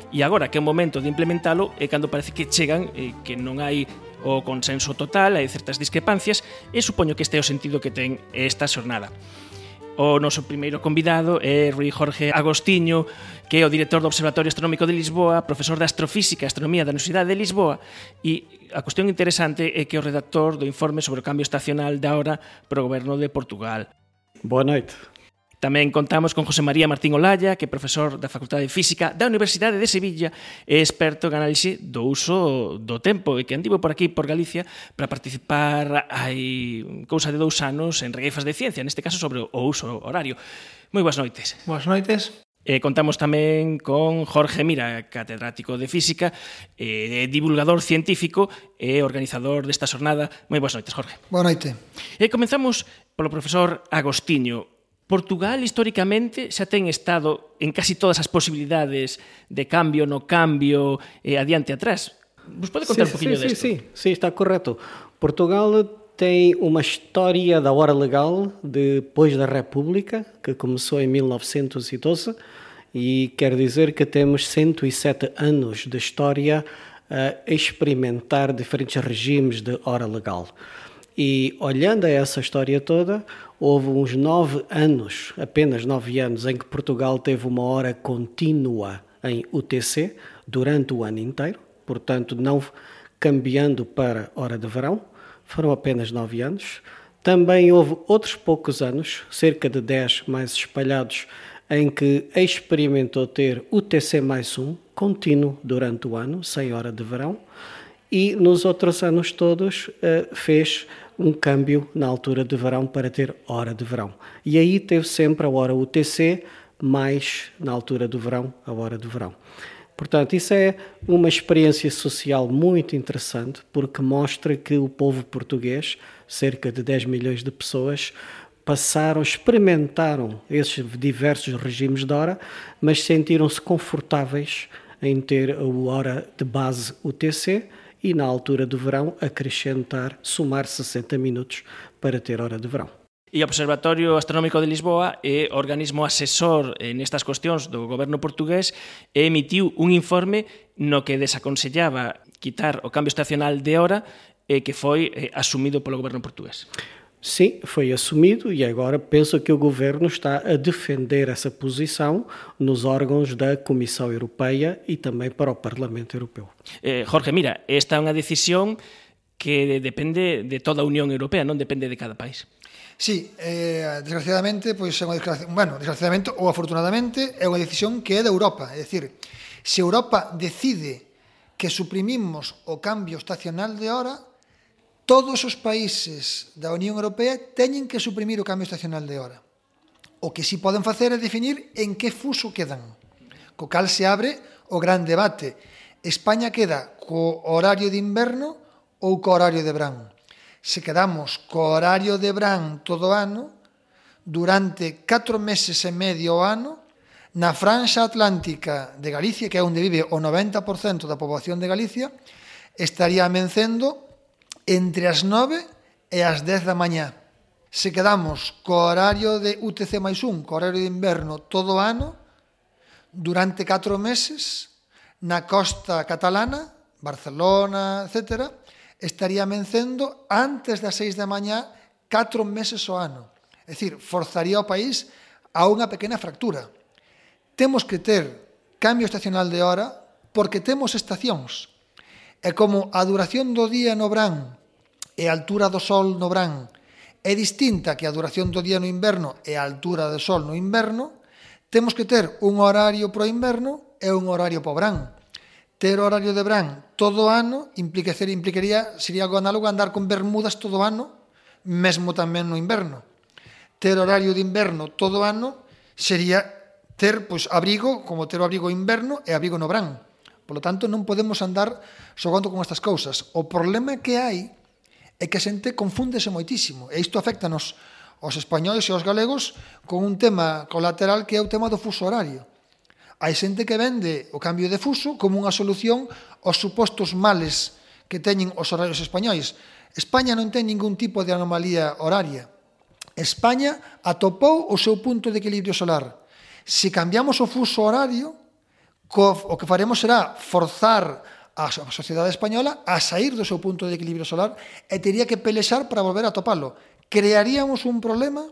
S1: E agora que é o momento de implementalo é cando parece que chegan eh, que non hai o consenso total, hai certas discrepancias e supoño que este é o sentido que ten esta xornada. O noso primeiro convidado é Rui Jorge Agostiño, que é o director do Observatorio Astronómico de Lisboa, profesor de Astrofísica e Astronomía da Universidade de Lisboa, e a cuestión interesante é que é o redactor do informe sobre o cambio estacional da hora para o goberno de Portugal.
S9: Boa noite.
S1: Tamén contamos con José María Martín Olalla, que é profesor da Facultade de Física da Universidade de Sevilla e experto en análise do uso do tempo e que andivo por aquí, por Galicia, para participar hai cousa de dous anos en regueifas de ciencia, neste caso sobre o uso horario. Moi boas noites.
S10: Boas noites.
S1: Eh, contamos tamén con Jorge Mira, catedrático de Física, eh, divulgador científico e eh, organizador desta xornada. Moi boas noites, Jorge.
S10: Boa noite.
S1: E eh, comenzamos polo profesor Agostinho, Portugal históricamente xa ten estado en casi todas as posibilidades de cambio no cambio e adiante atrás. Vos pode contar sí, un poquinho
S9: sí,
S1: desto?
S9: Sí, sí, sí, está correto. Portugal tem uma história da hora legal depois da República, que começou em 1912, e quer dizer que temos 107 anos de história a experimentar diferentes regimes de hora legal. E olhando a essa história toda, houve uns nove anos, apenas nove anos, em que Portugal teve uma hora contínua em UTC durante o ano inteiro, portanto, não cambiando para hora de verão. Foram apenas nove anos. Também houve outros poucos anos, cerca de dez mais espalhados, em que experimentou ter UTC mais um, contínuo durante o ano, sem hora de verão, e nos outros anos todos eh, fez um câmbio na altura de verão para ter hora de verão. E aí teve sempre a hora UTC, mais na altura do verão, a hora do verão. Portanto, isso é uma experiência social muito interessante, porque mostra que o povo português, cerca de 10 milhões de pessoas, passaram, experimentaram esses diversos regimes de hora, mas sentiram-se confortáveis em ter a hora de base UTC e, na altura do verão, acrescentar, somar 60 minutos para ter hora de verão.
S1: E o Observatorio Astronómico de Lisboa é organismo asesor eh, nestas cuestións do goberno portugués e emitiu un informe no que desaconsellaba quitar o cambio estacional de hora e que foi eh, asumido polo goberno portugués.
S9: Sim, foi assumido e agora penso que o governo está a defender essa posição nos órgãos da Comissão Europeia e também para o Parlamento Europeu.
S1: Eh, Jorge, mira, esta é unha decisión que depende de toda a Unión Europea, non depende de cada país.
S10: Sí, eh, desgraciadamente, pois é unha bueno, desgraciadamente ou afortunadamente é unha decisión que é da Europa, é dicir, se Europa decide que suprimimos o cambio estacional de hora, todos os países da Unión Europea teñen que suprimir o cambio estacional de hora. O que si poden facer é definir en que fuso quedan. Co cal se abre o gran debate. España queda co horario de inverno ou co horario de verán. Se quedamos co horario de verán todo o ano, durante 4 meses e medio o ano, na franxa atlántica de Galicia, que é onde vive o 90% da poboación de Galicia, estaría mencendo entre as 9 e as 10 da mañá. Se quedamos co horario de UTC máis un, co horario de inverno todo o ano, durante 4 meses, na costa catalana, Barcelona, etc., estaría mencendo antes das 6 da mañá 4 meses ao ano. É dicir, forzaría o país a unha pequena fractura. Temos que ter cambio estacional de hora porque temos estacións E como a duración do día no verán e a altura do sol no verán é distinta que a duración do día no inverno e a altura do sol no inverno, temos que ter un horario pro inverno e un horario pro verán. Ter horario de verán todo o ano implica implicaría sería algo análogo a andar con bermudas todo o ano, mesmo tamén no inverno. Ter horario de inverno todo o ano sería ter pois abrigo, como ter o abrigo inverno e abrigo no verán. Polo tanto, non podemos andar xogando con estas cousas. O problema que hai é que a xente confúndese moitísimo, e isto afecta nos os españoles e os galegos con un tema colateral que é o tema do fuso horario. Hai xente que vende o cambio de fuso como unha solución aos supostos males que teñen os horarios españois. España non ten ningún tipo de anomalía horaria. España atopou o seu punto de equilibrio solar. Se cambiamos o fuso horario, co, o que faremos será forzar a, sociedade española a sair do seu punto de equilibrio solar e teria que pelexar para volver a topalo. Crearíamos un problema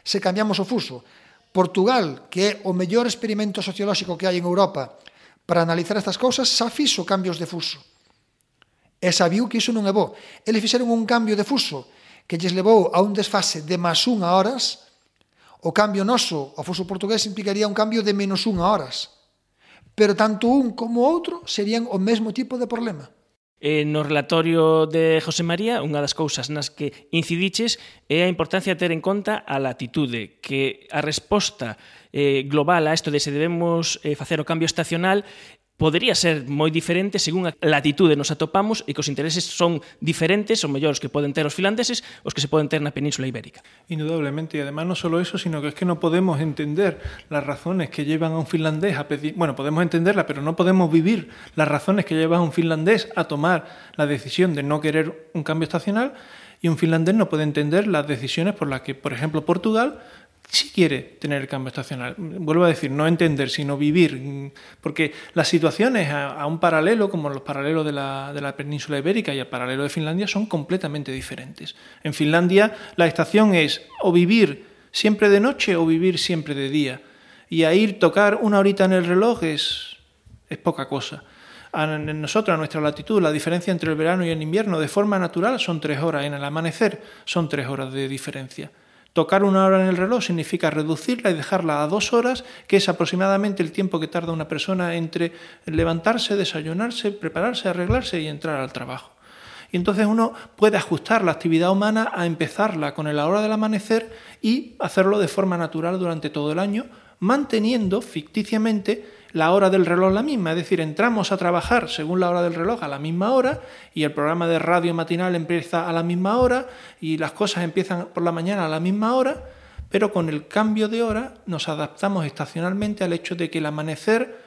S10: se cambiamos o fuso. Portugal, que é o mellor experimento sociolóxico que hai en Europa para analizar estas cousas, xa fixo cambios de fuso. E sabiu que iso non é bo. Eles fixeron un cambio de fuso que lles levou a un desfase de máis unha horas, o cambio noso o fuso portugués implicaría un cambio de menos unha horas pero tanto un como outro serían o mesmo tipo de problema.
S1: Eh, no relatorio de José María, unha das cousas nas que incidiches é a importancia de ter en conta a latitude, que a resposta eh, global a isto de se debemos eh, facer o cambio estacional podería ser moi diferente según a latitude nos atopamos e que os intereses son diferentes ou mellores que poden ter os finlandeses os que se poden ter na Península Ibérica.
S11: Indudablemente, y además no solo eso, sino que es que no podemos entender las razones que llevan a un finlandés a pedir, bueno, podemos entenderla, pero no podemos vivir las razones que llevan a un finlandés a tomar la decisión de no querer un cambio estacional y un finlandés no puede entender las decisiones por las que, por ejemplo, Portugal si quiere tener el cambio estacional. Vuelvo a decir, no entender, sino vivir, porque las situaciones a, a un paralelo, como los paralelos de la, de la, península ibérica y el paralelo de Finlandia, son completamente diferentes. En Finlandia la estación es o vivir siempre de noche o vivir siempre de día. Y a ir tocar una horita en el reloj es, es poca cosa. A nosotros, a nuestra latitud, la diferencia entre el verano y el invierno de forma natural son tres horas. En el amanecer son tres horas de diferencia. Tocar una hora en el reloj significa reducirla y dejarla a dos horas, que es aproximadamente el tiempo que tarda una persona entre levantarse, desayunarse, prepararse, arreglarse y entrar al trabajo. Y entonces uno puede ajustar la actividad humana a empezarla con la hora del amanecer y hacerlo de forma natural durante todo el año, manteniendo ficticiamente la hora del reloj la misma, es decir, entramos a trabajar según la hora del reloj a la misma hora y el programa de radio matinal empieza a la misma hora y las cosas empiezan por la mañana a la misma hora, pero con el cambio de hora nos adaptamos estacionalmente al hecho de que el amanecer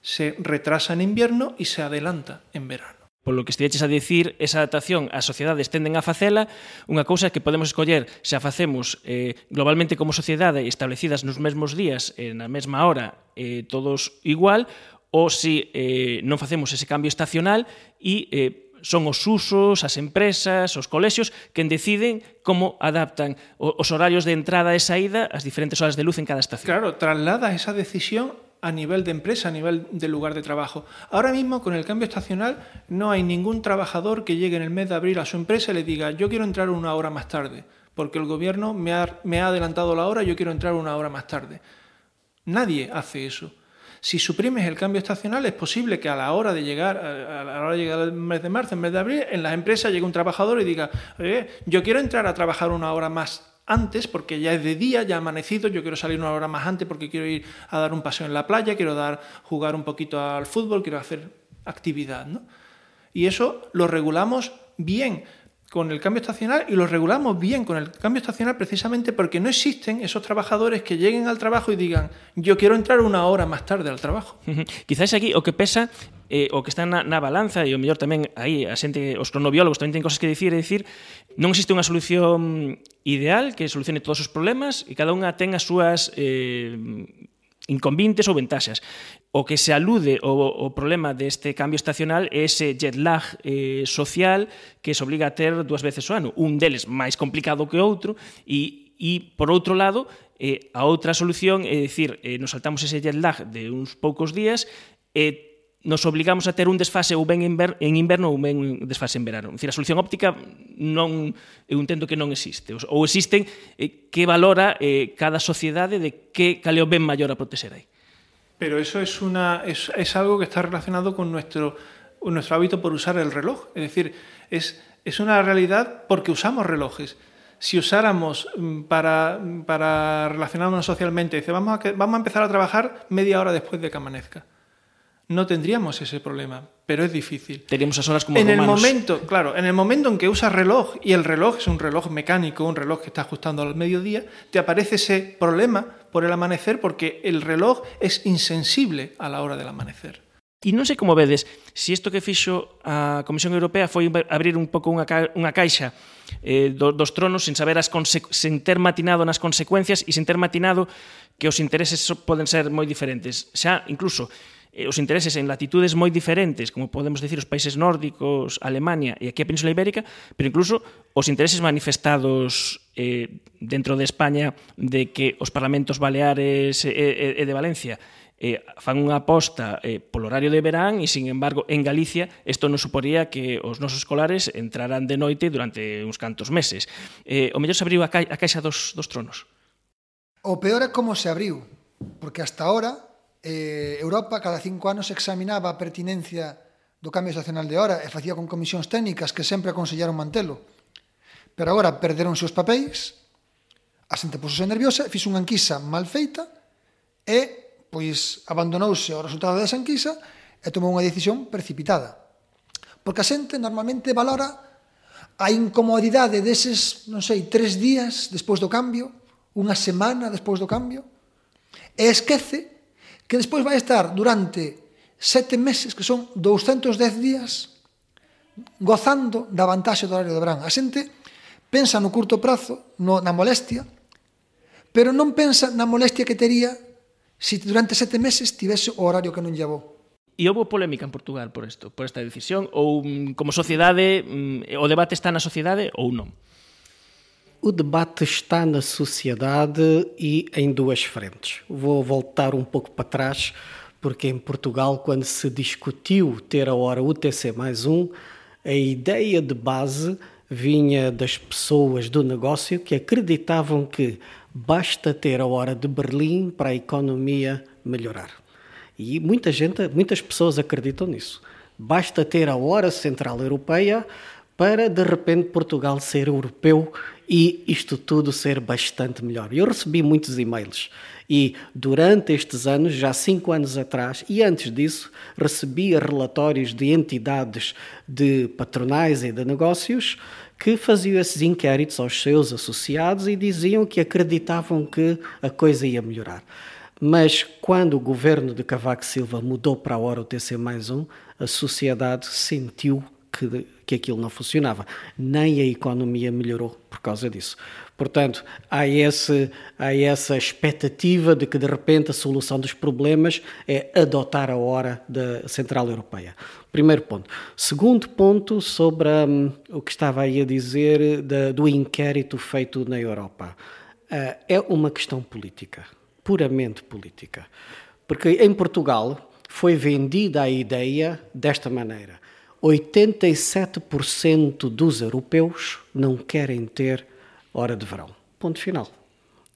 S11: se retrasa en invierno y se adelanta en verano.
S1: polo que estiveches a dicir, esa adaptación as sociedades tenden a facela, unha cousa que podemos escoller se a facemos eh, globalmente como sociedade establecidas nos mesmos días, eh, na mesma hora, eh, todos igual, ou se eh, non facemos ese cambio estacional e eh, son os usos, as empresas, os colexios quen deciden como adaptan os horarios de entrada e saída ás diferentes horas de luz en cada estación.
S11: Claro, traslada esa decisión a nivel de empresa, a nivel de lugar de trabajo. Ahora mismo, con el cambio estacional, no hay ningún trabajador que llegue en el mes de abril a su empresa y le diga, yo quiero entrar una hora más tarde, porque el gobierno me ha, me ha adelantado la hora, yo quiero entrar una hora más tarde. Nadie hace eso. Si suprimes el cambio estacional, es posible que a la hora de llegar, a la hora de llegar al mes de marzo, en mes de abril, en las empresas llegue un trabajador y diga, yo quiero entrar a trabajar una hora más antes porque ya es de día, ya ha amanecido, yo quiero salir una hora más antes porque quiero ir a dar un paseo en la playa, quiero dar, jugar un poquito al fútbol, quiero hacer actividad. ¿no? Y eso lo regulamos bien con el cambio estacional y lo regulamos bien con el cambio estacional precisamente porque no existen esos trabajadores que lleguen al trabajo y digan yo quiero entrar una hora más tarde al trabajo.
S1: Quizás aquí o que pesa eh, o que está na, na balanza e o mellor tamén aí a os cronobiólogos tamén ten cosas que dicir, é dicir, non existe unha solución ideal que solucione todos os problemas e cada unha ten as súas eh, inconvintes ou ventaxas. O que se alude o, o problema deste cambio estacional é ese jet lag eh, social que se obliga a ter dúas veces o ano. Un deles máis complicado que outro e, e por outro lado, eh, a outra solución é dicir, eh, nos saltamos ese jet lag de uns poucos días e eh, nos obligamos a ter un desfase ou ben en inverno ou ben un desfase en verano. Dicir, a solución óptica non eu entendo que non existe, ou existen eh, que valora eh, cada sociedade de que cal é o ben maior a protexer aí.
S11: Pero eso es una es, es algo que está relacionado con nuestro con nuestro hábito por usar el reloj, es decir, es es una realidad porque usamos relojes si usáramos mm, para, para relacionarnos socialmente, dice, vamos a, vamos a empezar a trabajar media hora después de que amanezca. No tendríamos ese problema, pero es difícil.
S1: Teníamos esas horas como
S11: En
S1: romanos.
S11: el momento, claro, en el momento en que usas reloj y el reloj es un reloj mecánico, un reloj que está ajustando al mediodía, te aparece ese problema por el amanecer porque el reloj es insensible a la hora del amanecer.
S1: E non sei como vedes, se isto que fixo a Comisión Europea foi abrir un pouco unha, ca unha caixa eh, do, dos tronos sin saber as sen ter matinado nas consecuencias e sin ter matinado que os intereses poden ser moi diferentes. Xa, incluso, Eh, os intereses en latitudes moi diferentes, como podemos dicir os países nórdicos, Alemania e aquí a Península Ibérica, pero incluso os intereses manifestados eh, dentro de España de que os parlamentos baleares e, e, e de Valencia eh, fan unha aposta eh, polo horario de verán e, sin embargo, en Galicia isto non suporía que os nosos escolares entraran de noite durante uns cantos meses. Eh, o mellor se abriu a, ca a caixa dos, dos tronos.
S10: O peor é como se abriu, porque hasta ahora eh, Europa cada cinco anos examinaba a pertinencia do cambio estacional de hora e facía con comisións técnicas que sempre aconsellaron mantelo. Pero agora perderonse os papéis, a xente pusose nerviosa, fixo unha enquisa mal feita e pois abandonouse o resultado desa enquisa e tomou unha decisión precipitada. Porque a xente normalmente valora a incomodidade deses, non sei, tres días despois do cambio, unha semana despois do cambio, e esquece que despois vai estar durante sete meses, que son 210 días, gozando da vantaxe do horario de verán. A xente pensa no curto prazo, no, na molestia, pero non pensa na molestia que tería se si durante sete meses tivese o horario que non llevou.
S1: E houve polémica en Portugal por isto, por esta decisión, ou mm, como sociedade, mm, o debate está na sociedade ou non?
S9: O debate está na sociedade e em duas frentes. Vou voltar um pouco para trás, porque em Portugal, quando se discutiu ter a hora UTC mais um, a ideia de base vinha das pessoas do negócio que acreditavam que basta ter a hora de Berlim para a economia melhorar. E muita gente, muitas pessoas acreditam nisso. Basta ter a hora central europeia para de repente Portugal ser europeu e isto tudo ser bastante melhor. Eu recebi muitos e-mails e durante estes anos, já cinco anos atrás e antes disso, recebia relatórios de entidades de patronais e de negócios que faziam esses inquéritos aos seus associados e diziam que acreditavam que a coisa ia melhorar. Mas quando o governo de Cavaco Silva mudou para a hora o TC mais um, a sociedade sentiu que, que aquilo não funcionava. Nem a economia melhorou por causa disso. Portanto, há, esse, há essa expectativa de que, de repente, a solução dos problemas é adotar a hora da Central Europeia. Primeiro ponto. Segundo ponto, sobre um, o que estava aí a dizer da, do inquérito feito na Europa. Uh, é uma questão política, puramente política. Porque em Portugal foi vendida a ideia desta maneira 87% dos europeus não querem ter hora de verão. Ponto final.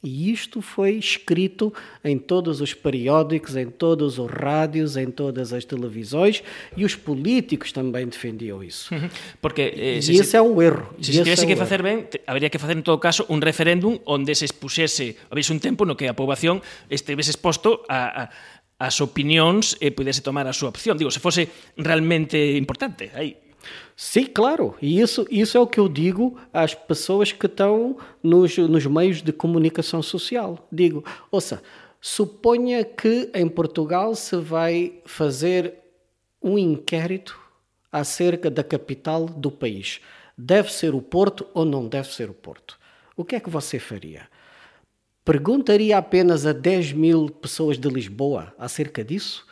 S9: E isto foi escrito em todos os periódicos, em todos os rádios, em todas as televisões e os políticos também defendiam isso.
S1: Porque eh,
S9: e se, esse é um erro.
S1: Se se tivesse é que facer ben, habría que facer en todo caso un referéndum onde se expuxese, habéis un tempo no que a poboación estivese exposto a, a as opinións e pudese tomar a súa opción. Digo, se fose realmente importante, aí
S9: Sim, claro. E isso, isso é o que eu digo às pessoas que estão nos, nos meios de comunicação social. Digo, ouça, suponha que em Portugal se vai fazer um inquérito acerca da capital do país. Deve ser o Porto ou não deve ser o Porto? O que é que você faria? Perguntaria apenas a 10 mil pessoas de Lisboa acerca disso?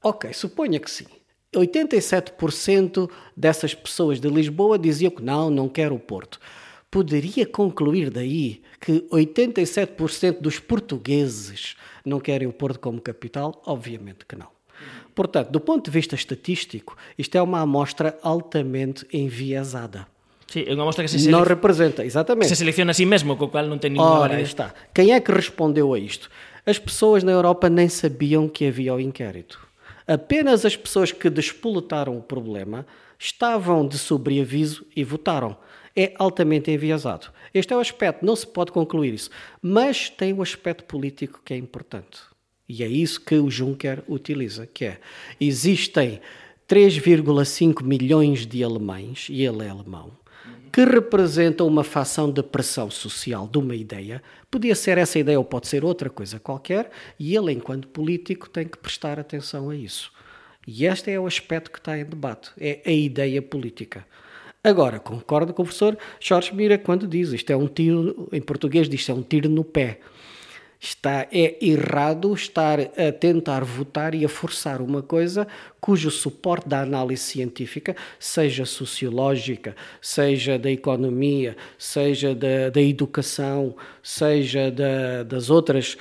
S9: Ok, suponha que sim. 87% dessas pessoas de Lisboa diziam que não, não quero o Porto. Poderia concluir daí que 87% dos portugueses não querem o Porto como capital? Obviamente que não. Portanto, do ponto de vista estatístico, isto é uma amostra altamente enviesada.
S1: Sí, é unha mostra que se
S9: não representa, exatamente.
S1: Se seleciona a si mesmo, co cual non ten nenhuma
S9: Ora, está. Quem é que respondeu a isto? As pessoas na Europa nem sabiam que havia o inquérito. Apenas as pessoas que despoletaram o problema estavam de sobreaviso e votaram. É altamente enviesado. Este é o aspecto, não se pode concluir isso. Mas tem o aspecto político que é importante. E é isso que o Juncker utiliza, que é, existem 3,5 milhões de alemães, e ele é alemão, que representam uma fação de pressão social de uma ideia, podia ser essa ideia ou pode ser outra coisa qualquer, e ele, enquanto político, tem que prestar atenção a isso. E este é o aspecto que está em debate, é a ideia política. Agora, concordo com o professor Jorge Mira quando diz isto é um tiro, em português diz é um tiro no pé. Está, é errado estar a tentar votar e a forçar uma coisa cujo suporte da análise científica, seja sociológica, seja da economia, seja da, da educação, seja da, das outras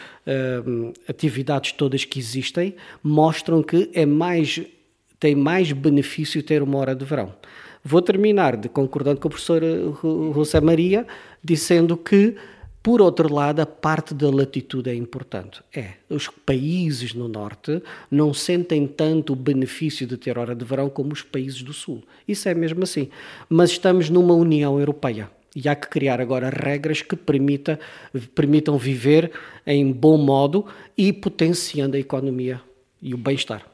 S9: hum, atividades todas que existem, mostram que é mais, tem mais benefício ter uma hora de verão. Vou terminar de concordando com o professor José Maria, dizendo que por outro lado, a parte da latitude é importante. É, os países no norte não sentem tanto o benefício de ter hora de verão como os países do sul. Isso é mesmo assim. Mas estamos numa União Europeia. E há que criar agora regras que permita, permitam viver em bom modo e potenciando a economia e o bem-estar.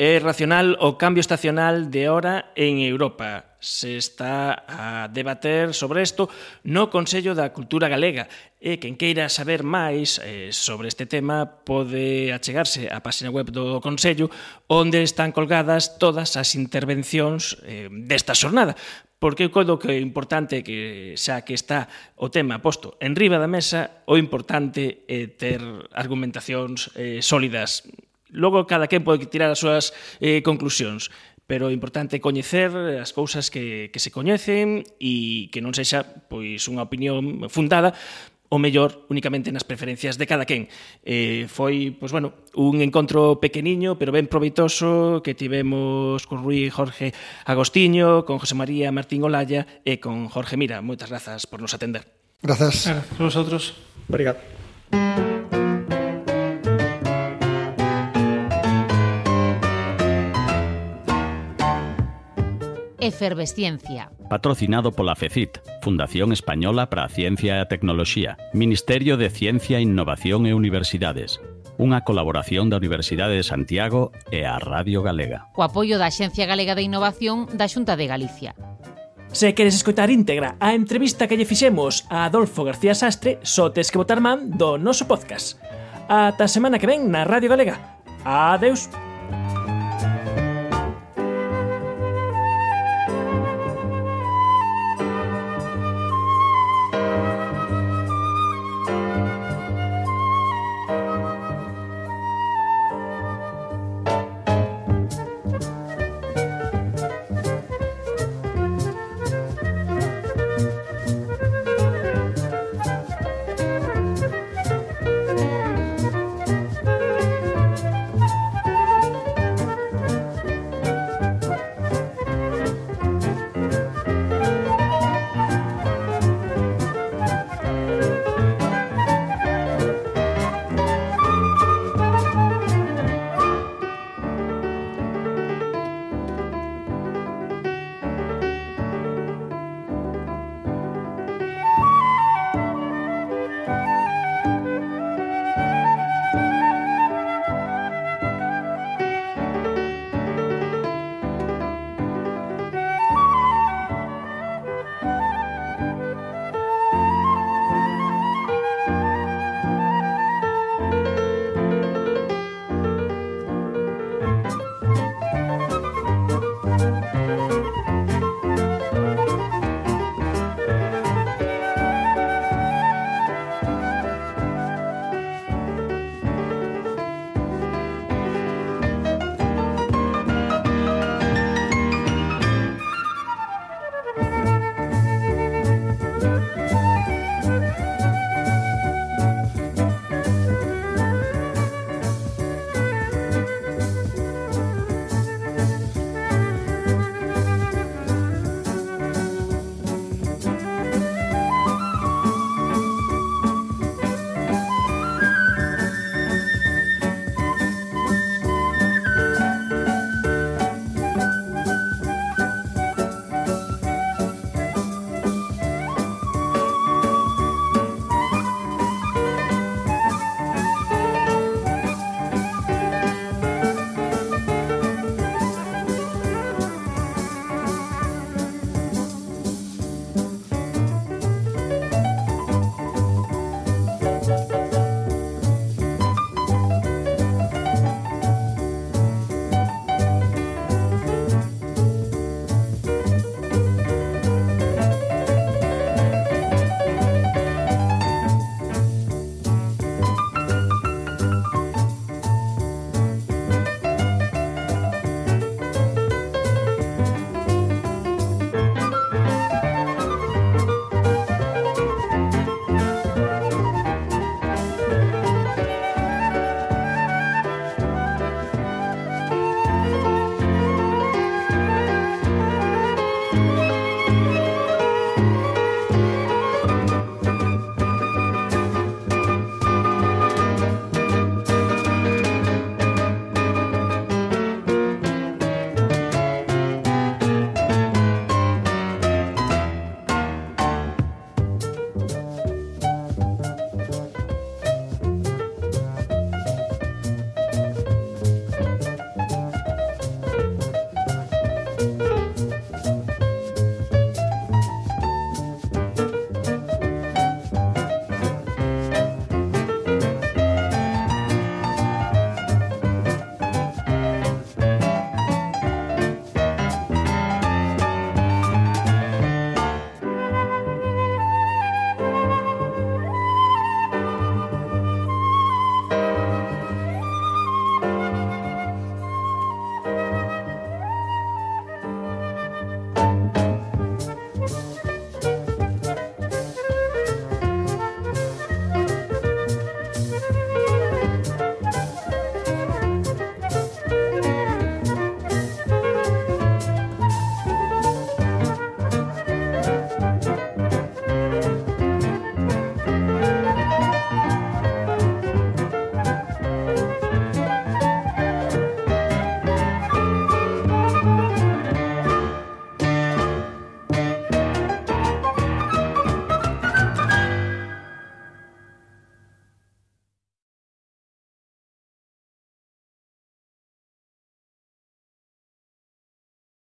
S1: É racional o cambio estacional de hora en Europa. Se está a debater sobre isto no Consello da Cultura Galega e quen queira saber máis eh, sobre este tema pode achegarse á página web do Consello onde están colgadas todas as intervencións eh, desta xornada. Porque eu coido que é importante que xa que está o tema posto en riba da mesa, o importante é ter argumentacións eh, sólidas Logo, cada quen pode tirar as súas eh, conclusións pero é importante coñecer as cousas que, que se coñecen e que non sexa pois unha opinión fundada o mellor únicamente nas preferencias de cada quen. Eh, foi, pois bueno, un encontro pequeniño, pero ben proveitoso que tivemos con Rui Jorge Agostiño, con José María Martín Olalla e con Jorge Mira. Moitas grazas por nos atender.
S10: Grazas.
S11: Grazas a vosotros.
S9: Obrigado.
S2: Efervesciencia.
S3: Patrocinado pola FECIT, Fundación Española para a Ciencia e a Tecnoloxía, Ministerio de Ciencia, Innovación e Universidades. Unha colaboración da Universidade de Santiago e a Radio Galega.
S2: Co apoio da Axencia Galega de Innovación da Xunta de Galicia.
S1: Se queres escoitar íntegra a entrevista que lle fixemos a Adolfo García Sastre, só tes que botar man do noso podcast. Ata a semana que ven na Radio Galega. Adeus.